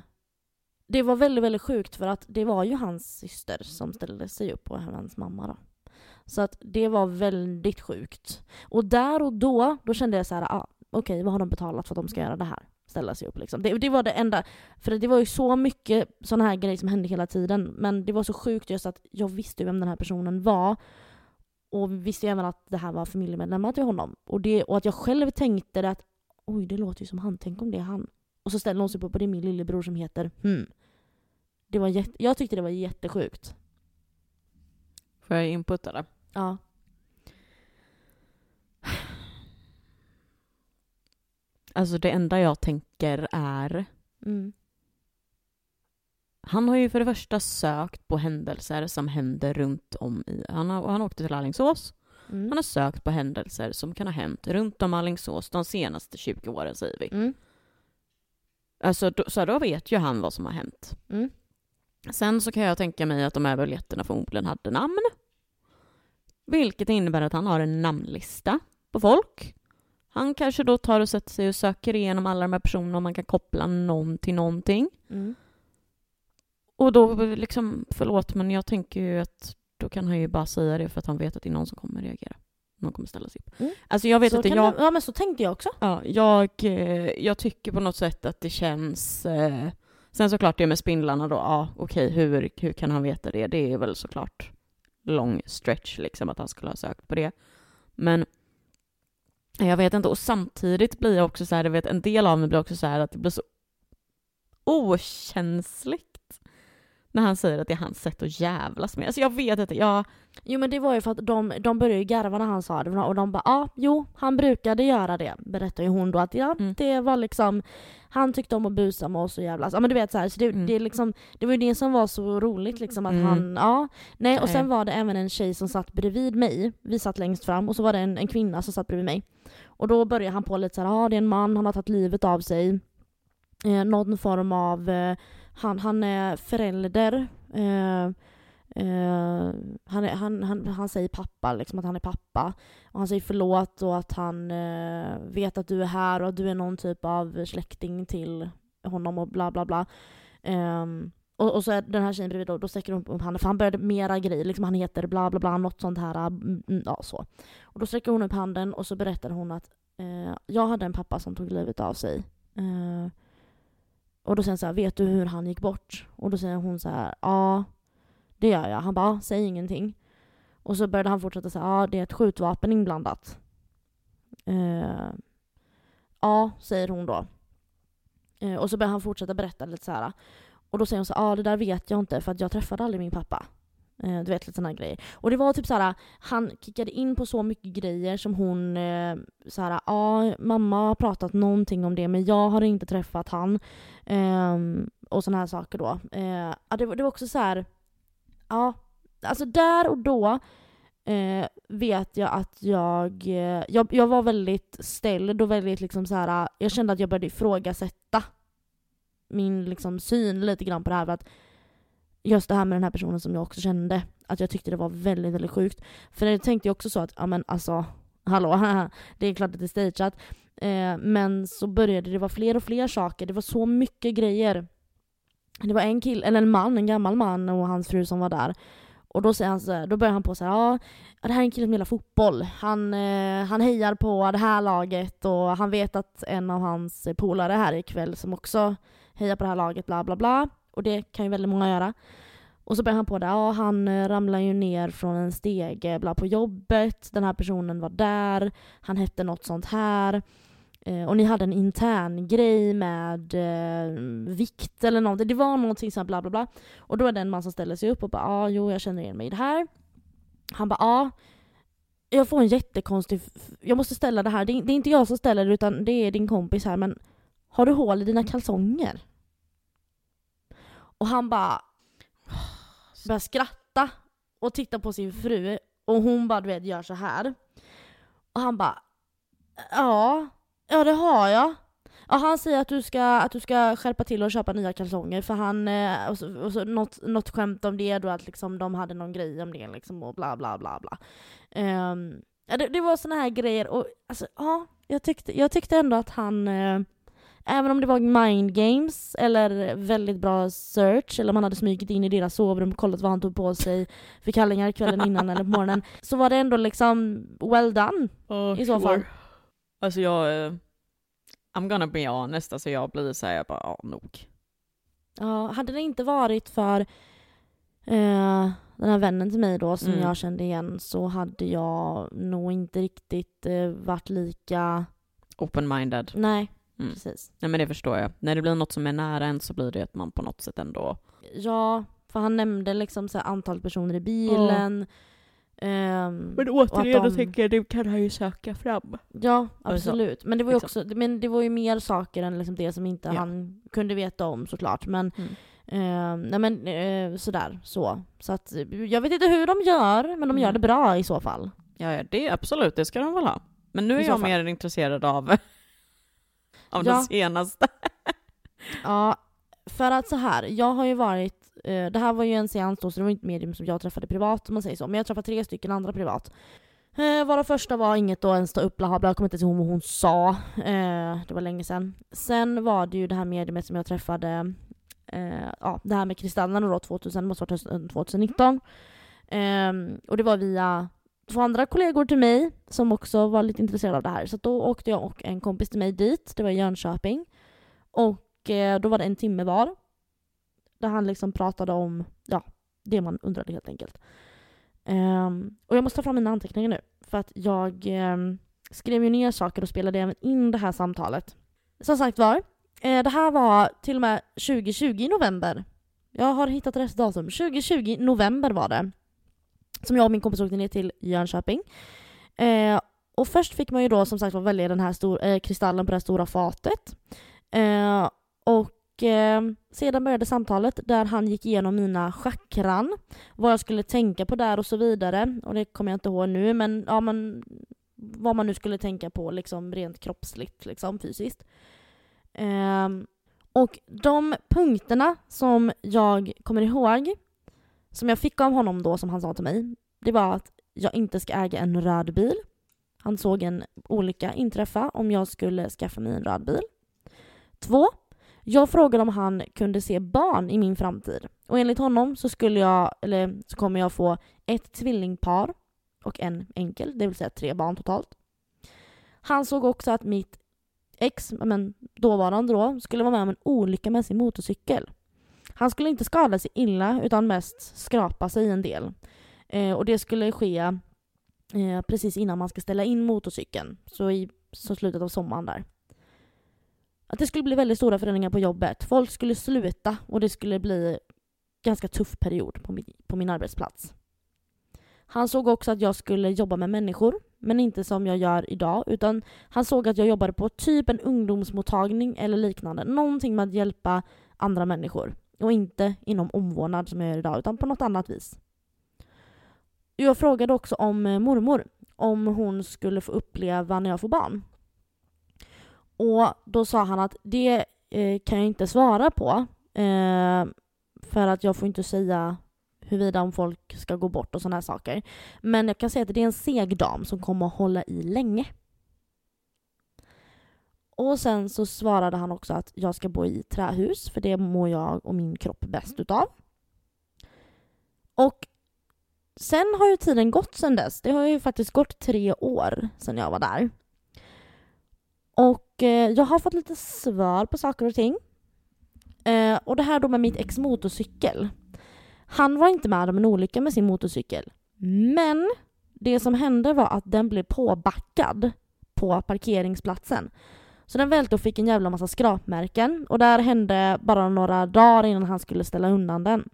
det var väldigt, väldigt sjukt för att det var ju hans syster som ställde sig upp och hans mamma då. Så att det var väldigt sjukt. Och där och då, då kände jag så här, ah, okej okay, vad har de betalat för att de ska göra det här? Ställa sig upp liksom. Det, det var det enda, för det var ju så mycket sådana här grejer som hände hela tiden. Men det var så sjukt just att jag visste vem den här personen var. Och visste även att det här var familjemedlemmar till honom. Och, det, och att jag själv tänkte att oj, det låter ju som han, tänk om det är han. Och så ställer hon sig upp och det är min lillebror som heter hmm. Det var jätte, jag tyckte det var jättesjukt. Får jag inputta det? Ja. Alltså det enda jag tänker är mm. Han har ju för det första sökt på händelser som händer runt om i... Han, har, han åkte till Alingsås. Mm. Han har sökt på händelser som kan ha hänt runt om Alingsås de senaste 20 åren, säger vi. Mm. Alltså, då, så då vet ju han vad som har hänt. Mm. Sen så kan jag tänka mig att de här biljetterna förmodligen hade namn. Vilket innebär att han har en namnlista på folk. Han kanske då tar och sätter sig och söker igenom alla de här personerna och man kan koppla någon till någonting. Mm. Och då liksom, förlåt men jag tänker ju att då kan han ju bara säga det för att han vet att det är någon som kommer reagera. Någon kommer ställa sig upp. Mm. Alltså jag vet så att jag... ja men så tänkte jag också. Ja, jag, eh, jag tycker på något sätt att det känns... Eh... Sen såklart det med spindlarna då, ja okej okay, hur, hur kan han veta det? Det är väl såklart lång stretch liksom att han skulle ha sökt på det. Men jag vet inte, och samtidigt blir jag också så här, jag vet en del av mig blir också så här att det blir så okänsligt när han säger att det är hans sätt att jävlas med. Alltså jag vet inte, jag... Jo men det var ju för att de, de började ju garva när han sa det och de bara ja, ah, jo, han brukade göra det, berättar ju hon då att ja, mm. det var liksom han tyckte om att busa med oss och jävlas. Ja men du vet så, här, så det, mm. det, liksom, det var ju det som var så roligt liksom att mm. han, ja. Nej och sen var det även en tjej som satt bredvid mig, vi satt längst fram och så var det en, en kvinna som satt bredvid mig. Och då började han på lite så ja ah, det är en man, han har tagit livet av sig. Eh, någon form av eh, han, han är förälder. Eh, eh, han, är, han, han, han säger pappa, liksom att han är pappa. Och han säger förlåt och att han eh, vet att du är här och att du är någon typ av släkting till honom och bla bla bla. Um, och, och, så är den här tjejen bredvid, då, då sträcker hon upp handen för han började mera grejer, liksom han heter bla bla bla, något sånt här, mm, mm, ja så. Och då sträcker hon upp handen och så berättar hon att eh, jag hade en pappa som tog livet av sig. Eh, och då säger han så här, vet du hur han gick bort? Och då säger hon så här, ja, det gör jag. Han bara, säg ingenting. Och så började han fortsätta säga, ja, det är ett skjutvapen inblandat. Uh, ja, säger hon då. Uh, och så börjar han fortsätta berätta lite så här. Och då säger hon så ja, det där vet jag inte för att jag träffade aldrig min pappa. Eh, du vet lite sådana grejer. Och det var typ såhär, han kickade in på så mycket grejer som hon eh, såhär, ja mamma har pratat någonting om det men jag har inte träffat han. Eh, och sådana här saker då. Eh, ja, det, det var också så här, ja, alltså där och då eh, vet jag att jag, eh, jag, jag var väldigt ställd och väldigt liksom så här, jag kände att jag började ifrågasätta min liksom syn lite grann på det här. För att just det här med den här personen som jag också kände, att jag tyckte det var väldigt, väldigt sjukt. För jag tänkte också så att, ja men alltså, [LAUGHS] hallå, [LAUGHS] det är klart att det är stageat. Eh, men så började det vara fler och fler saker, det var så mycket grejer. Det var en kille, eller en man, en gammal man och hans fru som var där. Och då, säger han så, då börjar han på så här, ja det här är en kille som gillar fotboll. Han, eh, han hejar på det här laget och han vet att en av hans polare här ikväll som också hejar på det här laget, bla bla bla. Och det kan ju väldigt många göra. Och så börjar han på det, ja han eh, ramlar ju ner från en stege bla på jobbet, den här personen var där, han hette något sånt här. Eh, och ni hade en intern grej med eh, vikt eller någonting. Det var någonting sånt bla bla bla. Och då är det en man som ställer sig upp och bara ja, jo jag känner igen mig i det här. Han bara ja, jag får en jättekonstig... Jag måste ställa det här. Det är, det är inte jag som ställer det utan det är din kompis här men har du hål i dina kalsonger? Och han bara börjar skratta och titta på sin fru och hon bara du vet gör så här. Och han bara ja, ja det har jag. Ja, han säger att du, ska, att du ska skärpa till och köpa nya kalsonger för han, eh, och så, och så något, något skämt om det då att liksom de hade någon grej om det liksom och bla bla bla bla. Um, ja, det, det var såna här grejer och alltså ja, jag tyckte, jag tyckte ändå att han eh, Även om det var mind games eller väldigt bra search eller om han hade smugit in i deras sovrum och kollat vad han tog på sig för kallingar kvällen innan eller på morgonen så var det ändå liksom well done Oh, i så fall. Alltså jag... eh, I'm gonna be honest, alltså jag blir såhär, jag bara, ja nog. Ja, hade det inte varit för eh, den här vännen till mig då som Mm. jag kände igen så hade jag nog inte riktigt eh, varit lika... Open-minded. Nej, Mm. precis. Nej men det förstår jag. När det blir något som är nära en så blir det att man på något sätt ändå... Ja, för han nämnde liksom så här antal personer i bilen. ehm, återigen, då tänker jag, det kan han ju söka fram. Ja, absolut. Men det var ju liksom. också, men det var ju mer saker än liksom det som inte Ja. han kunde veta om såklart. Men, Mm. eh, nej men eh, sådär, så. Så att, jag vet inte hur de gör, men de gör Mm. det bra i så fall. Ja, ja, det absolut, det ska de väl ha. Men nu är jag fall. mer intresserad av, av Ja. den senaste. [LAUGHS] Ja, för att så här, jag har ju varit, eh, det här var ju en seans då, så det var inte medium som jag träffade privat om man säger så, men jag träffade tre stycken andra privat. Eh, varav första var inget att ens ta upp, bla bla, jag kommer inte ihåg vad hon sa. Eh, det var länge sedan. Sen var det ju det här mediumet som jag träffade, eh, ja det här med kristallerna då 2000, det måste varit hösten 2019. Ehm, och det var via två andra kollegor till mig som också var lite intresserade av det här. Så då åkte jag och en kompis till mig dit, det var i Jönköping. Och eh, då var det en timme var. Där han liksom pratade om ja, det man undrade helt enkelt. Um, och jag måste ta fram mina anteckningar nu. För att jag um, skrev ju ner saker och spelade även in det här samtalet. Som sagt var, eh, det här var till och med 2020 i november. Jag har hittat rätt datum. 2020 november var det. Som jag och min kompis åkte ner till Jönköping. Eh, och först fick man ju då som sagt välja den här stor, eh, kristallen på det här stora fatet. Eh, och eh, sedan började samtalet där han gick igenom mina chakran, vad jag skulle tänka på där och så vidare. Och det kommer jag inte ihåg nu, men, ja, men vad man nu skulle tänka på liksom rent kroppsligt, liksom fysiskt. Eh, och de punkterna som jag kommer ihåg, som jag fick av honom då, som han sa till mig, det var att jag inte ska äga en röd bil. Han såg en olycka inträffa om jag skulle skaffa mig en röd bil. Två, jag frågade om han kunde se barn i min framtid. Och enligt honom så, skulle jag, eller, så kommer jag få ett tvillingpar och en enkel, det vill säga tre barn totalt. Han såg också att mitt ex, men dåvarande då, skulle vara med om en olycka med sin motorcykel. Han skulle inte skada sig illa utan mest skrapa sig en del. Eh, och det skulle ske eh, precis innan man ska ställa in motorcykeln, så i så slutet av sommaren där. Att det skulle bli väldigt stora förändringar på jobbet. Folk skulle sluta och det skulle bli ganska tuff period på min, på min arbetsplats. Han såg också att jag skulle jobba med människor, men inte som jag gör idag, utan han såg att jag jobbade på typ en ungdomsmottagning eller liknande. Någonting med att hjälpa andra människor. Och inte inom omvårdnad som jag gör idag, utan på något annat vis. Jag frågade också om eh, mormor, om hon skulle få uppleva när jag får barn. Och då sa han att det eh, kan jag inte svara på. Eh, för att jag får inte säga huruvida om folk ska gå bort och sådana här saker. Men jag kan säga att det är en seg dam som kommer att hålla i länge. Och sen så svarade han också att jag ska bo i trähus för det mår jag och min kropp bäst utav. Och sen har ju tiden gått sen dess. Det har ju faktiskt gått tre år sen jag var där. Och eh, jag har fått lite svar på saker och ting. Eh, och det här då med mitt ex motorcykel. Han var inte med om en olycka med sin motorcykel. Men det som hände var att den blev påbackad på parkeringsplatsen. Så den välte och fick en jävla massa skrapmärken och där hände bara några dagar innan han skulle ställa undan den.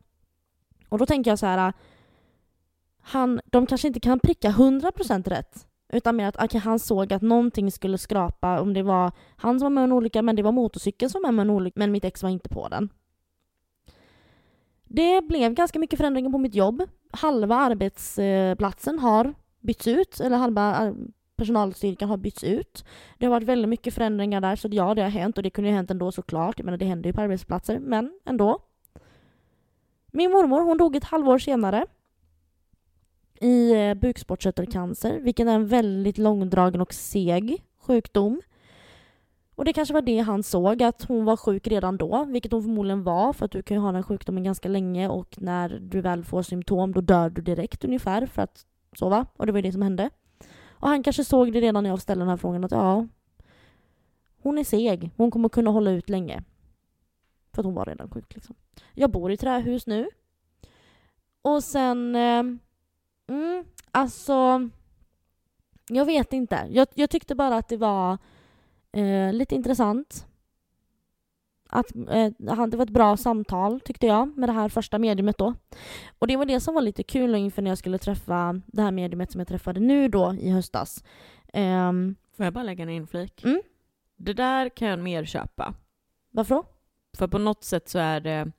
Och då tänker jag så här. Äh, han, de kanske inte kan pricka 100% rätt. Utan mer att okay, han såg att någonting skulle skrapa, om det var han som var med om en olycka, men det var motorcykeln som var med om en olycka, men mitt ex var inte på den. Det blev ganska mycket förändringar på mitt jobb. Halva arbetsplatsen har bytts ut, eller halva personalstyrkan har bytts ut. Det har varit väldigt mycket förändringar där, så ja, det har hänt och det kunde ju ha hänt ändå såklart. Jag menar, det händer ju på arbetsplatser, men ändå. Min mormor, hon dog ett halvår senare i eh, bukspottkörtelcancer, vilken är en väldigt långdragen och seg sjukdom. Och det kanske var det han såg, att hon var sjuk redan då, vilket hon förmodligen var, för att du kan ju ha den sjukdomen ganska länge och när du väl får symptom då dör du direkt ungefär för att sova. Och det var ju det som hände. Och han kanske såg det redan när jag ställde den här frågan att ja, hon är seg, hon kommer kunna hålla ut länge. För att hon var redan sjuk liksom. Jag bor i trähus nu. Och sen, eh, mm, alltså, jag vet inte. Jag, jag tyckte bara att det var eh, lite intressant. Att, eh, det var ett bra samtal tyckte jag med det här första mediumet då. Och det var det som var lite kul inför när jag skulle träffa det här mediumet som jag träffade nu då i höstas. Ehm, Får jag bara lägga en inflik? Mm. Det där kan jag mer köpa. varför då? För på något sätt så är det,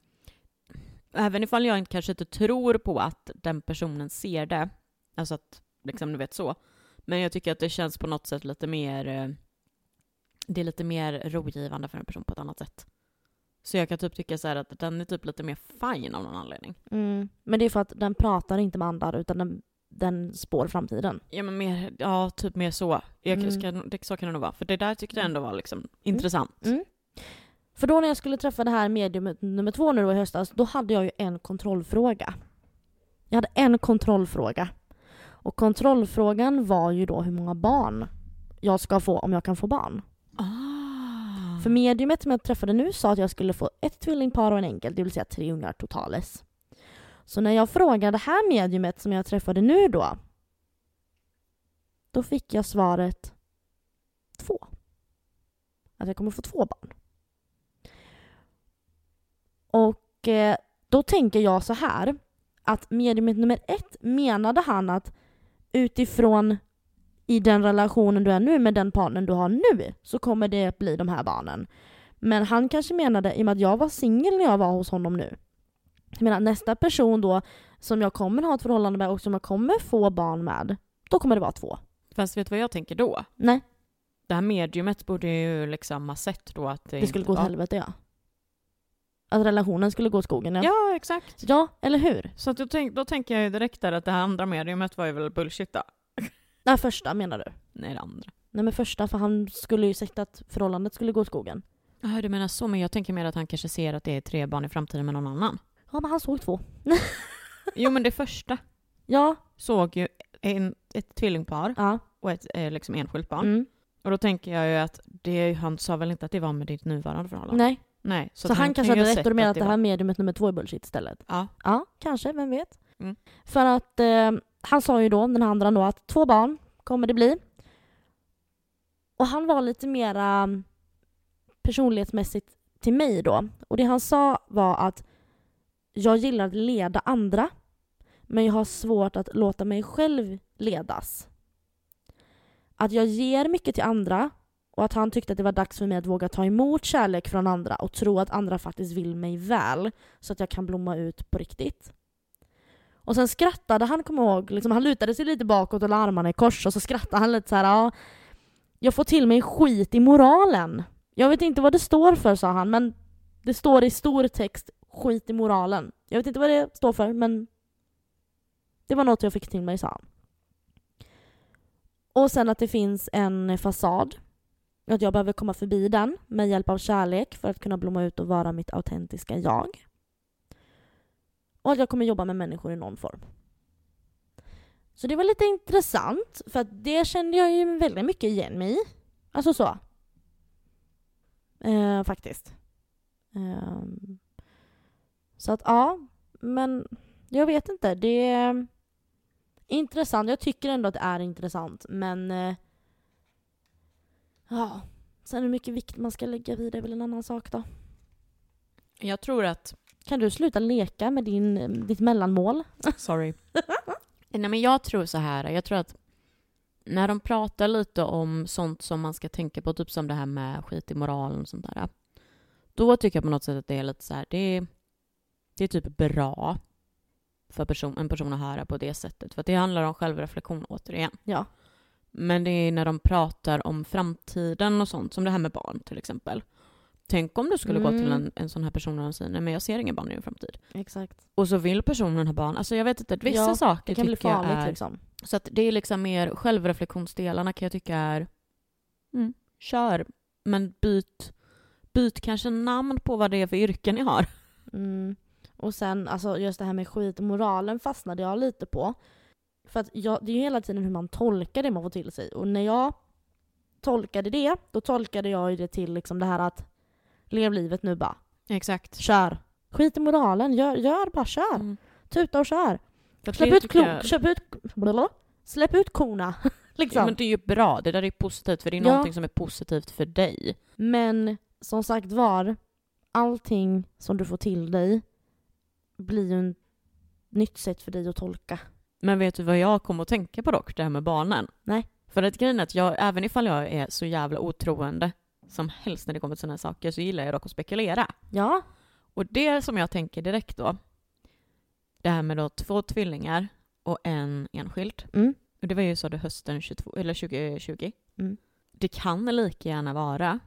även ifall jag kanske inte tror på att den personen ser det, alltså att liksom du vet så, men jag tycker att det känns på något sätt lite mer, eh, det är lite mer rogivande för en person på ett annat sätt. Så jag kan typ tycka så här att den är typ lite mer fine av någon anledning. Mm. Men det är för att den pratar inte med andar utan den, den spår framtiden. Ja men mer, ja typ mer så. Jag, Mm. ska, det, så kan det nog vara. För det där tyckte jag ändå var liksom intressant. Mm. För då när jag skulle träffa det här mediumet nummer två nu då i höstas, då hade jag ju en kontrollfråga. Jag hade en kontrollfråga. Och kontrollfrågan var ju då hur många barn jag ska få om jag kan få barn. För mediumet som jag träffade nu sa att jag skulle få ett tvillingpar och en enkel, det vill säga tre ungar totales. Så när jag frågade det här mediumet som jag träffade nu då, då fick jag svaret två. Att jag kommer få två barn. Och eh, då tänker jag så här, att mediumet nummer ett menade han att utifrån i den relationen du är nu med den partnern du har nu så kommer det bli de här barnen. Men han kanske menade, i och med att jag var singel när jag var hos honom nu, jag menar nästa person då som jag kommer ha ett förhållande med och som jag kommer få barn med, då kommer det vara två. Fast vet du vad jag tänker då? Nej, Det här mediumet borde ju liksom ha sett då att det, det skulle gå åt var- helvete ja. Att relationen skulle gå åt skogen ja. Ja, exakt. Ja, eller hur? Så att då, tänk, då tänker jag ju direkt där att det här andra mediumet var ju väl bullshit då. Nej, första menar du? Nej, det andra. Nej men första, för han skulle ju sagt att förhållandet skulle gå åt skogen. Ja, du menar så, men jag tänker mer att han kanske ser att det är tre barn i framtiden med någon annan. Ja men han såg två. [LAUGHS] Jo, men det första Ja, såg ju en, ett tvillingpar ja. och ett eh, liksom enskilt barn. Mm. Och då tänker jag ju att det, han sa väl inte att det var med ditt nuvarande förhållande? Nej, Nej. så, att han, kan kanske hade rätt sett och du menar att det var- här mediumet nummer två är bullshit istället? Ja. Ja, kanske, vem vet? Mm. För att eh, han sa ju då, den här andra då, att två barn kommer det bli. Och han var lite mera mm, personlighetsmässigt till mig då. Och det han sa var att jag gillar att leda andra, men jag har svårt att låta mig själv ledas. Att jag ger mycket till andra och att han tyckte att det var dags för mig att våga ta emot kärlek från andra och tro att andra faktiskt vill mig väl så att jag kan blomma ut på riktigt. Och sen skrattade han, kommer ihåg, liksom, han lutade sig lite bakåt och la armarna i kors och så skrattade han lite så här. Ja, jag får till mig skit i moralen. Jag vet inte vad det står för, sa han, men det står i stor text skit i moralen. Jag vet inte vad det står för, men det var något jag fick till mig, sa han. Och sen att det finns en fasad. Att jag behöver komma förbi den med hjälp av kärlek för att kunna blomma ut och vara mitt autentiska jag. Och att jag kommer jobba med människor i någon form. Så det var lite intressant, för att det kände jag ju väldigt mycket igen mig i. Alltså så. Eh, faktiskt. Eh, så att ja, men jag vet inte. Det är intressant. Jag tycker ändå att det är intressant, men eh, ja. Sen hur mycket vikt man ska lägga vid det är väl en annan sak då. Jag tror att... Kan du sluta leka med din, ditt mellanmål? Sorry. [LAUGHS] Nej, men jag tror så här. Jag tror att när de pratar lite om sånt som man ska tänka på, typ som det här med skit i moralen och sånt där. Då tycker jag på något sätt att det är lite så här, det är, det är typ bra för person, en person att höra på det sättet. För att det handlar om självreflektion återigen. Ja. Men det är när de pratar om framtiden och sånt, som det här med barn till exempel. Tänk om du skulle gå till Mm. en, en sån här person och säga nej men jag ser inga barn i din framtid. Exakt. Och så vill personen ha barn. Alltså jag vet inte, vissa Ja, saker Det kan bli farligt är... liksom. Så att det är liksom mer självreflektionsdelarna kan jag tycka är... Mm, kör, men byt, byt kanske namn på vad det är för yrken ni har. Mm. Och sen alltså just det här med skitmoralen fastnade jag lite på. För att jag, det är ju hela tiden hur man tolkar det man får till sig. Och när jag tolkade det, då tolkade jag det till liksom det här att lev livet nu bara. Exakt. Kör. Skit i moralen, gör, gör bara kör. Mm. Tuta och kör. Släpp ut, klo- släpp ut, blablabla. släpp ut korna. [LAUGHS] liksom. Ja, men det är ju bra, det där är positivt för det är Ja. någonting som är positivt för dig. Men som sagt var, allting som du får till dig blir ju ett nytt sätt för dig att tolka. Men vet du vad jag kom att tänka på dock, det här med barnen? Nej. För att grejen är att jag, även ifall jag är så jävla otroende som helst när det kommer till sådana här saker så gillar jag dock att spekulera. Ja, Och det som jag tänker direkt då, det här med då två tvillingar och en enskild. mm. Och det var ju så det hösten 22, eller 2020. Mm. Det kan lika gärna vara,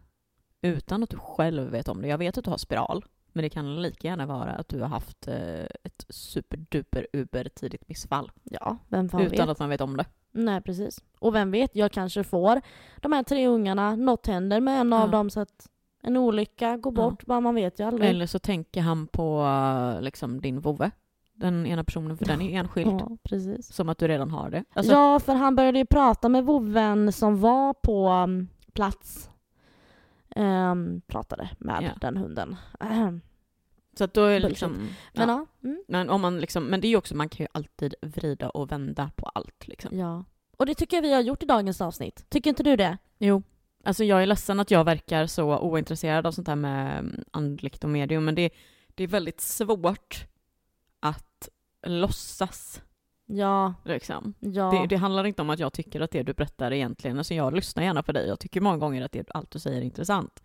utan att du själv vet om det, jag vet att du har spiral, men det kan lika gärna vara att du har haft eh, ett superduper uber tidigt missfall. ja vem fan utan vet. att man vet om det. Nej precis. Och vem vet, jag kanske får de här tre ungarna, något händer med en av Ja. dem så att en olycka går Ja. bort, bara man vet ju aldrig. Eller så tänker han på eh, liksom din vovve, den ena personen, för den är enskild. Ja, precis. Som att du redan har det. Alltså, ja, för han började ju prata med vovven som var på um, plats. Ehm, pratade med Ja. den hunden. [CLEARS THROAT] Så att då är det liksom... Men ja. ja. Mm. Men, om man liksom, men det är ju också, man kan ju alltid vrida och vända på allt liksom. ja. Och det tycker jag vi har gjort i dagens avsnitt. Tycker inte du det? Jo. Alltså jag är ledsen att jag verkar så ointresserad av sånt här med mm, andligt och medium, men det, det är väldigt svårt att låtsas Ja, liksom. ja. Det, det handlar inte om att jag tycker att det du berättar egentligen, alltså jag lyssnar gärna på dig, jag tycker många gånger att det, allt du säger är intressant.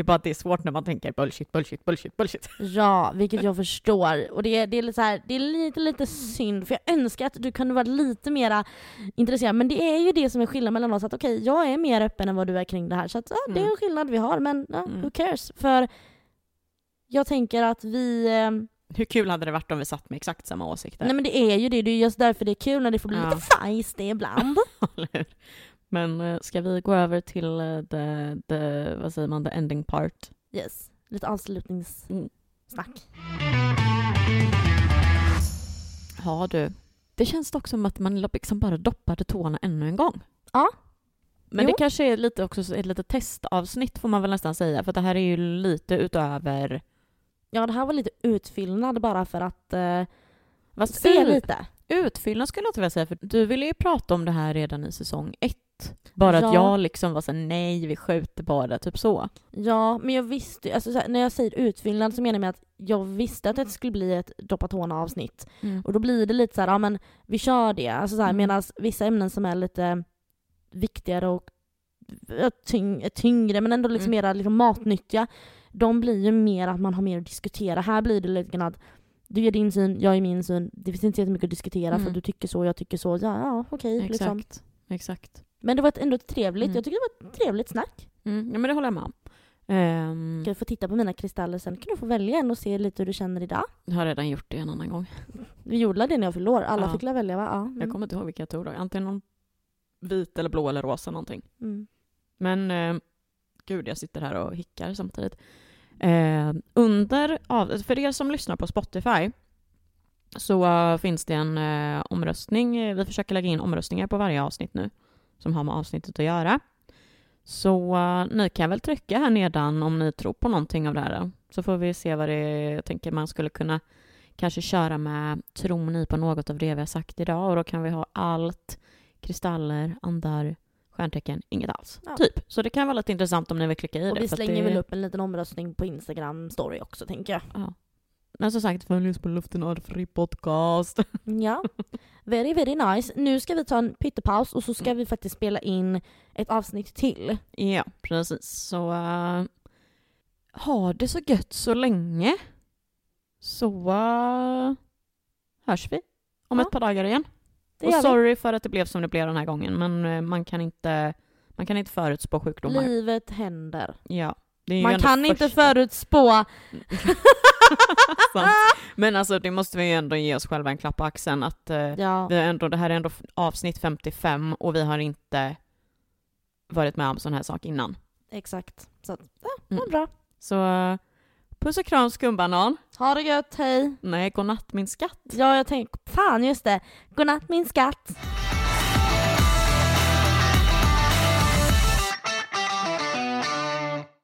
Det är bara att det är svårt när man tänker bullshit, bullshit, bullshit, bullshit. Ja, vilket jag förstår. Och det är, det är, lite, så här, det är lite, lite synd, för jag önskar att du kunde vara lite mera intresserad. Men det är ju det som är skillnaden mellan oss, att okej, jag är mer öppen än vad du är kring det här. Så att, ja, det är Mm. en skillnad vi har, men ja, Mm. who cares? För jag tänker att vi... Eh, Hur kul hade det varit om vi satt med exakt samma åsikter? nej men det är ju det, det är just därför det är kul när det får bli Ja. lite feisty ibland. [LAUGHS] Men eh, ska vi gå över till eh, the, the, vad säger man, the ending part? yes, lite avslutningssnack. Ja du, det känns dock som att man liksom bara doppade tårna ännu en gång. Ja. Men Jo. det kanske är lite också ett litet testavsnitt får man väl nästan säga, för det här är ju lite utöver... Ja, det här var lite utfyllnad bara för att eh, se ut- lite. Utfyllnad skulle jag inte vilja säga, för du ville ju prata om det här redan i säsong ett. Bara Ja. att jag liksom var så här, nej, vi skjuter det, typ så. Ja, men jag visste alltså, så här, när jag säger utfyllnad så menar jag med att jag visste att det skulle bli ett doppa tårna avsnitt. Och då blir det lite så här, ja men vi kör det. Alltså så här, Mm. medan vissa ämnen som är lite viktigare och tyng, tyngre men ändå liksom Mm. mera liksom matnyttiga, de blir ju mer att man har mer att diskutera. Här blir det lite grann att du ger din syn, jag ger min syn. Det finns inte så jättemycket att diskutera för Mm. du tycker så, jag tycker så. Ja, ja okej. liksom. Exakt, exakt. Men det var ändå trevligt, Mm. jag tycker det var ett trevligt snack. Mm, ja, men det håller jag med om. Ehm, Ska få titta på mina kristaller sen kan du få välja en och se lite hur du känner idag. jag har redan gjort det en annan gång. Vi gjorde det när jag fyllde år. Alla Ja. fick välja va? Ja. Mm. Jag kommer inte ihåg vilka jag tog då. Antingen någon vit eller blå eller rosa någonting. Mm. Men eh, gud, jag sitter här och hickar samtidigt. Eh, under, av, för er som lyssnar på Spotify så eh, finns det en eh, omröstning. Vi försöker lägga in omröstningar på varje avsnitt nu som har med avsnittet att göra. Så eh, ni kan väl trycka här nedan om ni tror på någonting av det här. Så får vi se vad det är. Jag tänker man skulle kunna kanske köra med tror ni på något av det vi har sagt idag och då kan vi ha allt kristaller, andar, stjärntecken, inget alls. Ja. Typ. Så det kan vara lite intressant om ni vill klicka i Och det. vi för att slänger det... väl upp en liten omröstning på Instagram story också tänker jag. Ja. Men som sagt, följ oss på Luften och Fri Podcast. [LAUGHS] Ja, very very nice. Nu ska vi ta en pyttepaus och så ska vi faktiskt spela in ett avsnitt till. ja, precis. Så uh, ha det så gött så länge. så uh, hörs vi om Ja. ett par dagar igen. Det och vi. sorry för att det blev som det blev den här gången, men eh, man kan inte, man kan inte förutspå sjukdomar. Livet händer. Ja, Man kan inte första- förutspå. [LAUGHS] Sant. Men alltså det måste vi ju ändå ge oss själva en klapp på axeln att eh, Ja, vi ändå, det här är ändå avsnitt 55 och vi har inte varit med om sån här sak innan. exakt. Så att, ja, Mm. bra. Så puss och kram skumbanan. Ha det gött, hej. Nej, godnatt min skatt. Ja, jag tänkte, fan just det. Godnatt min skatt.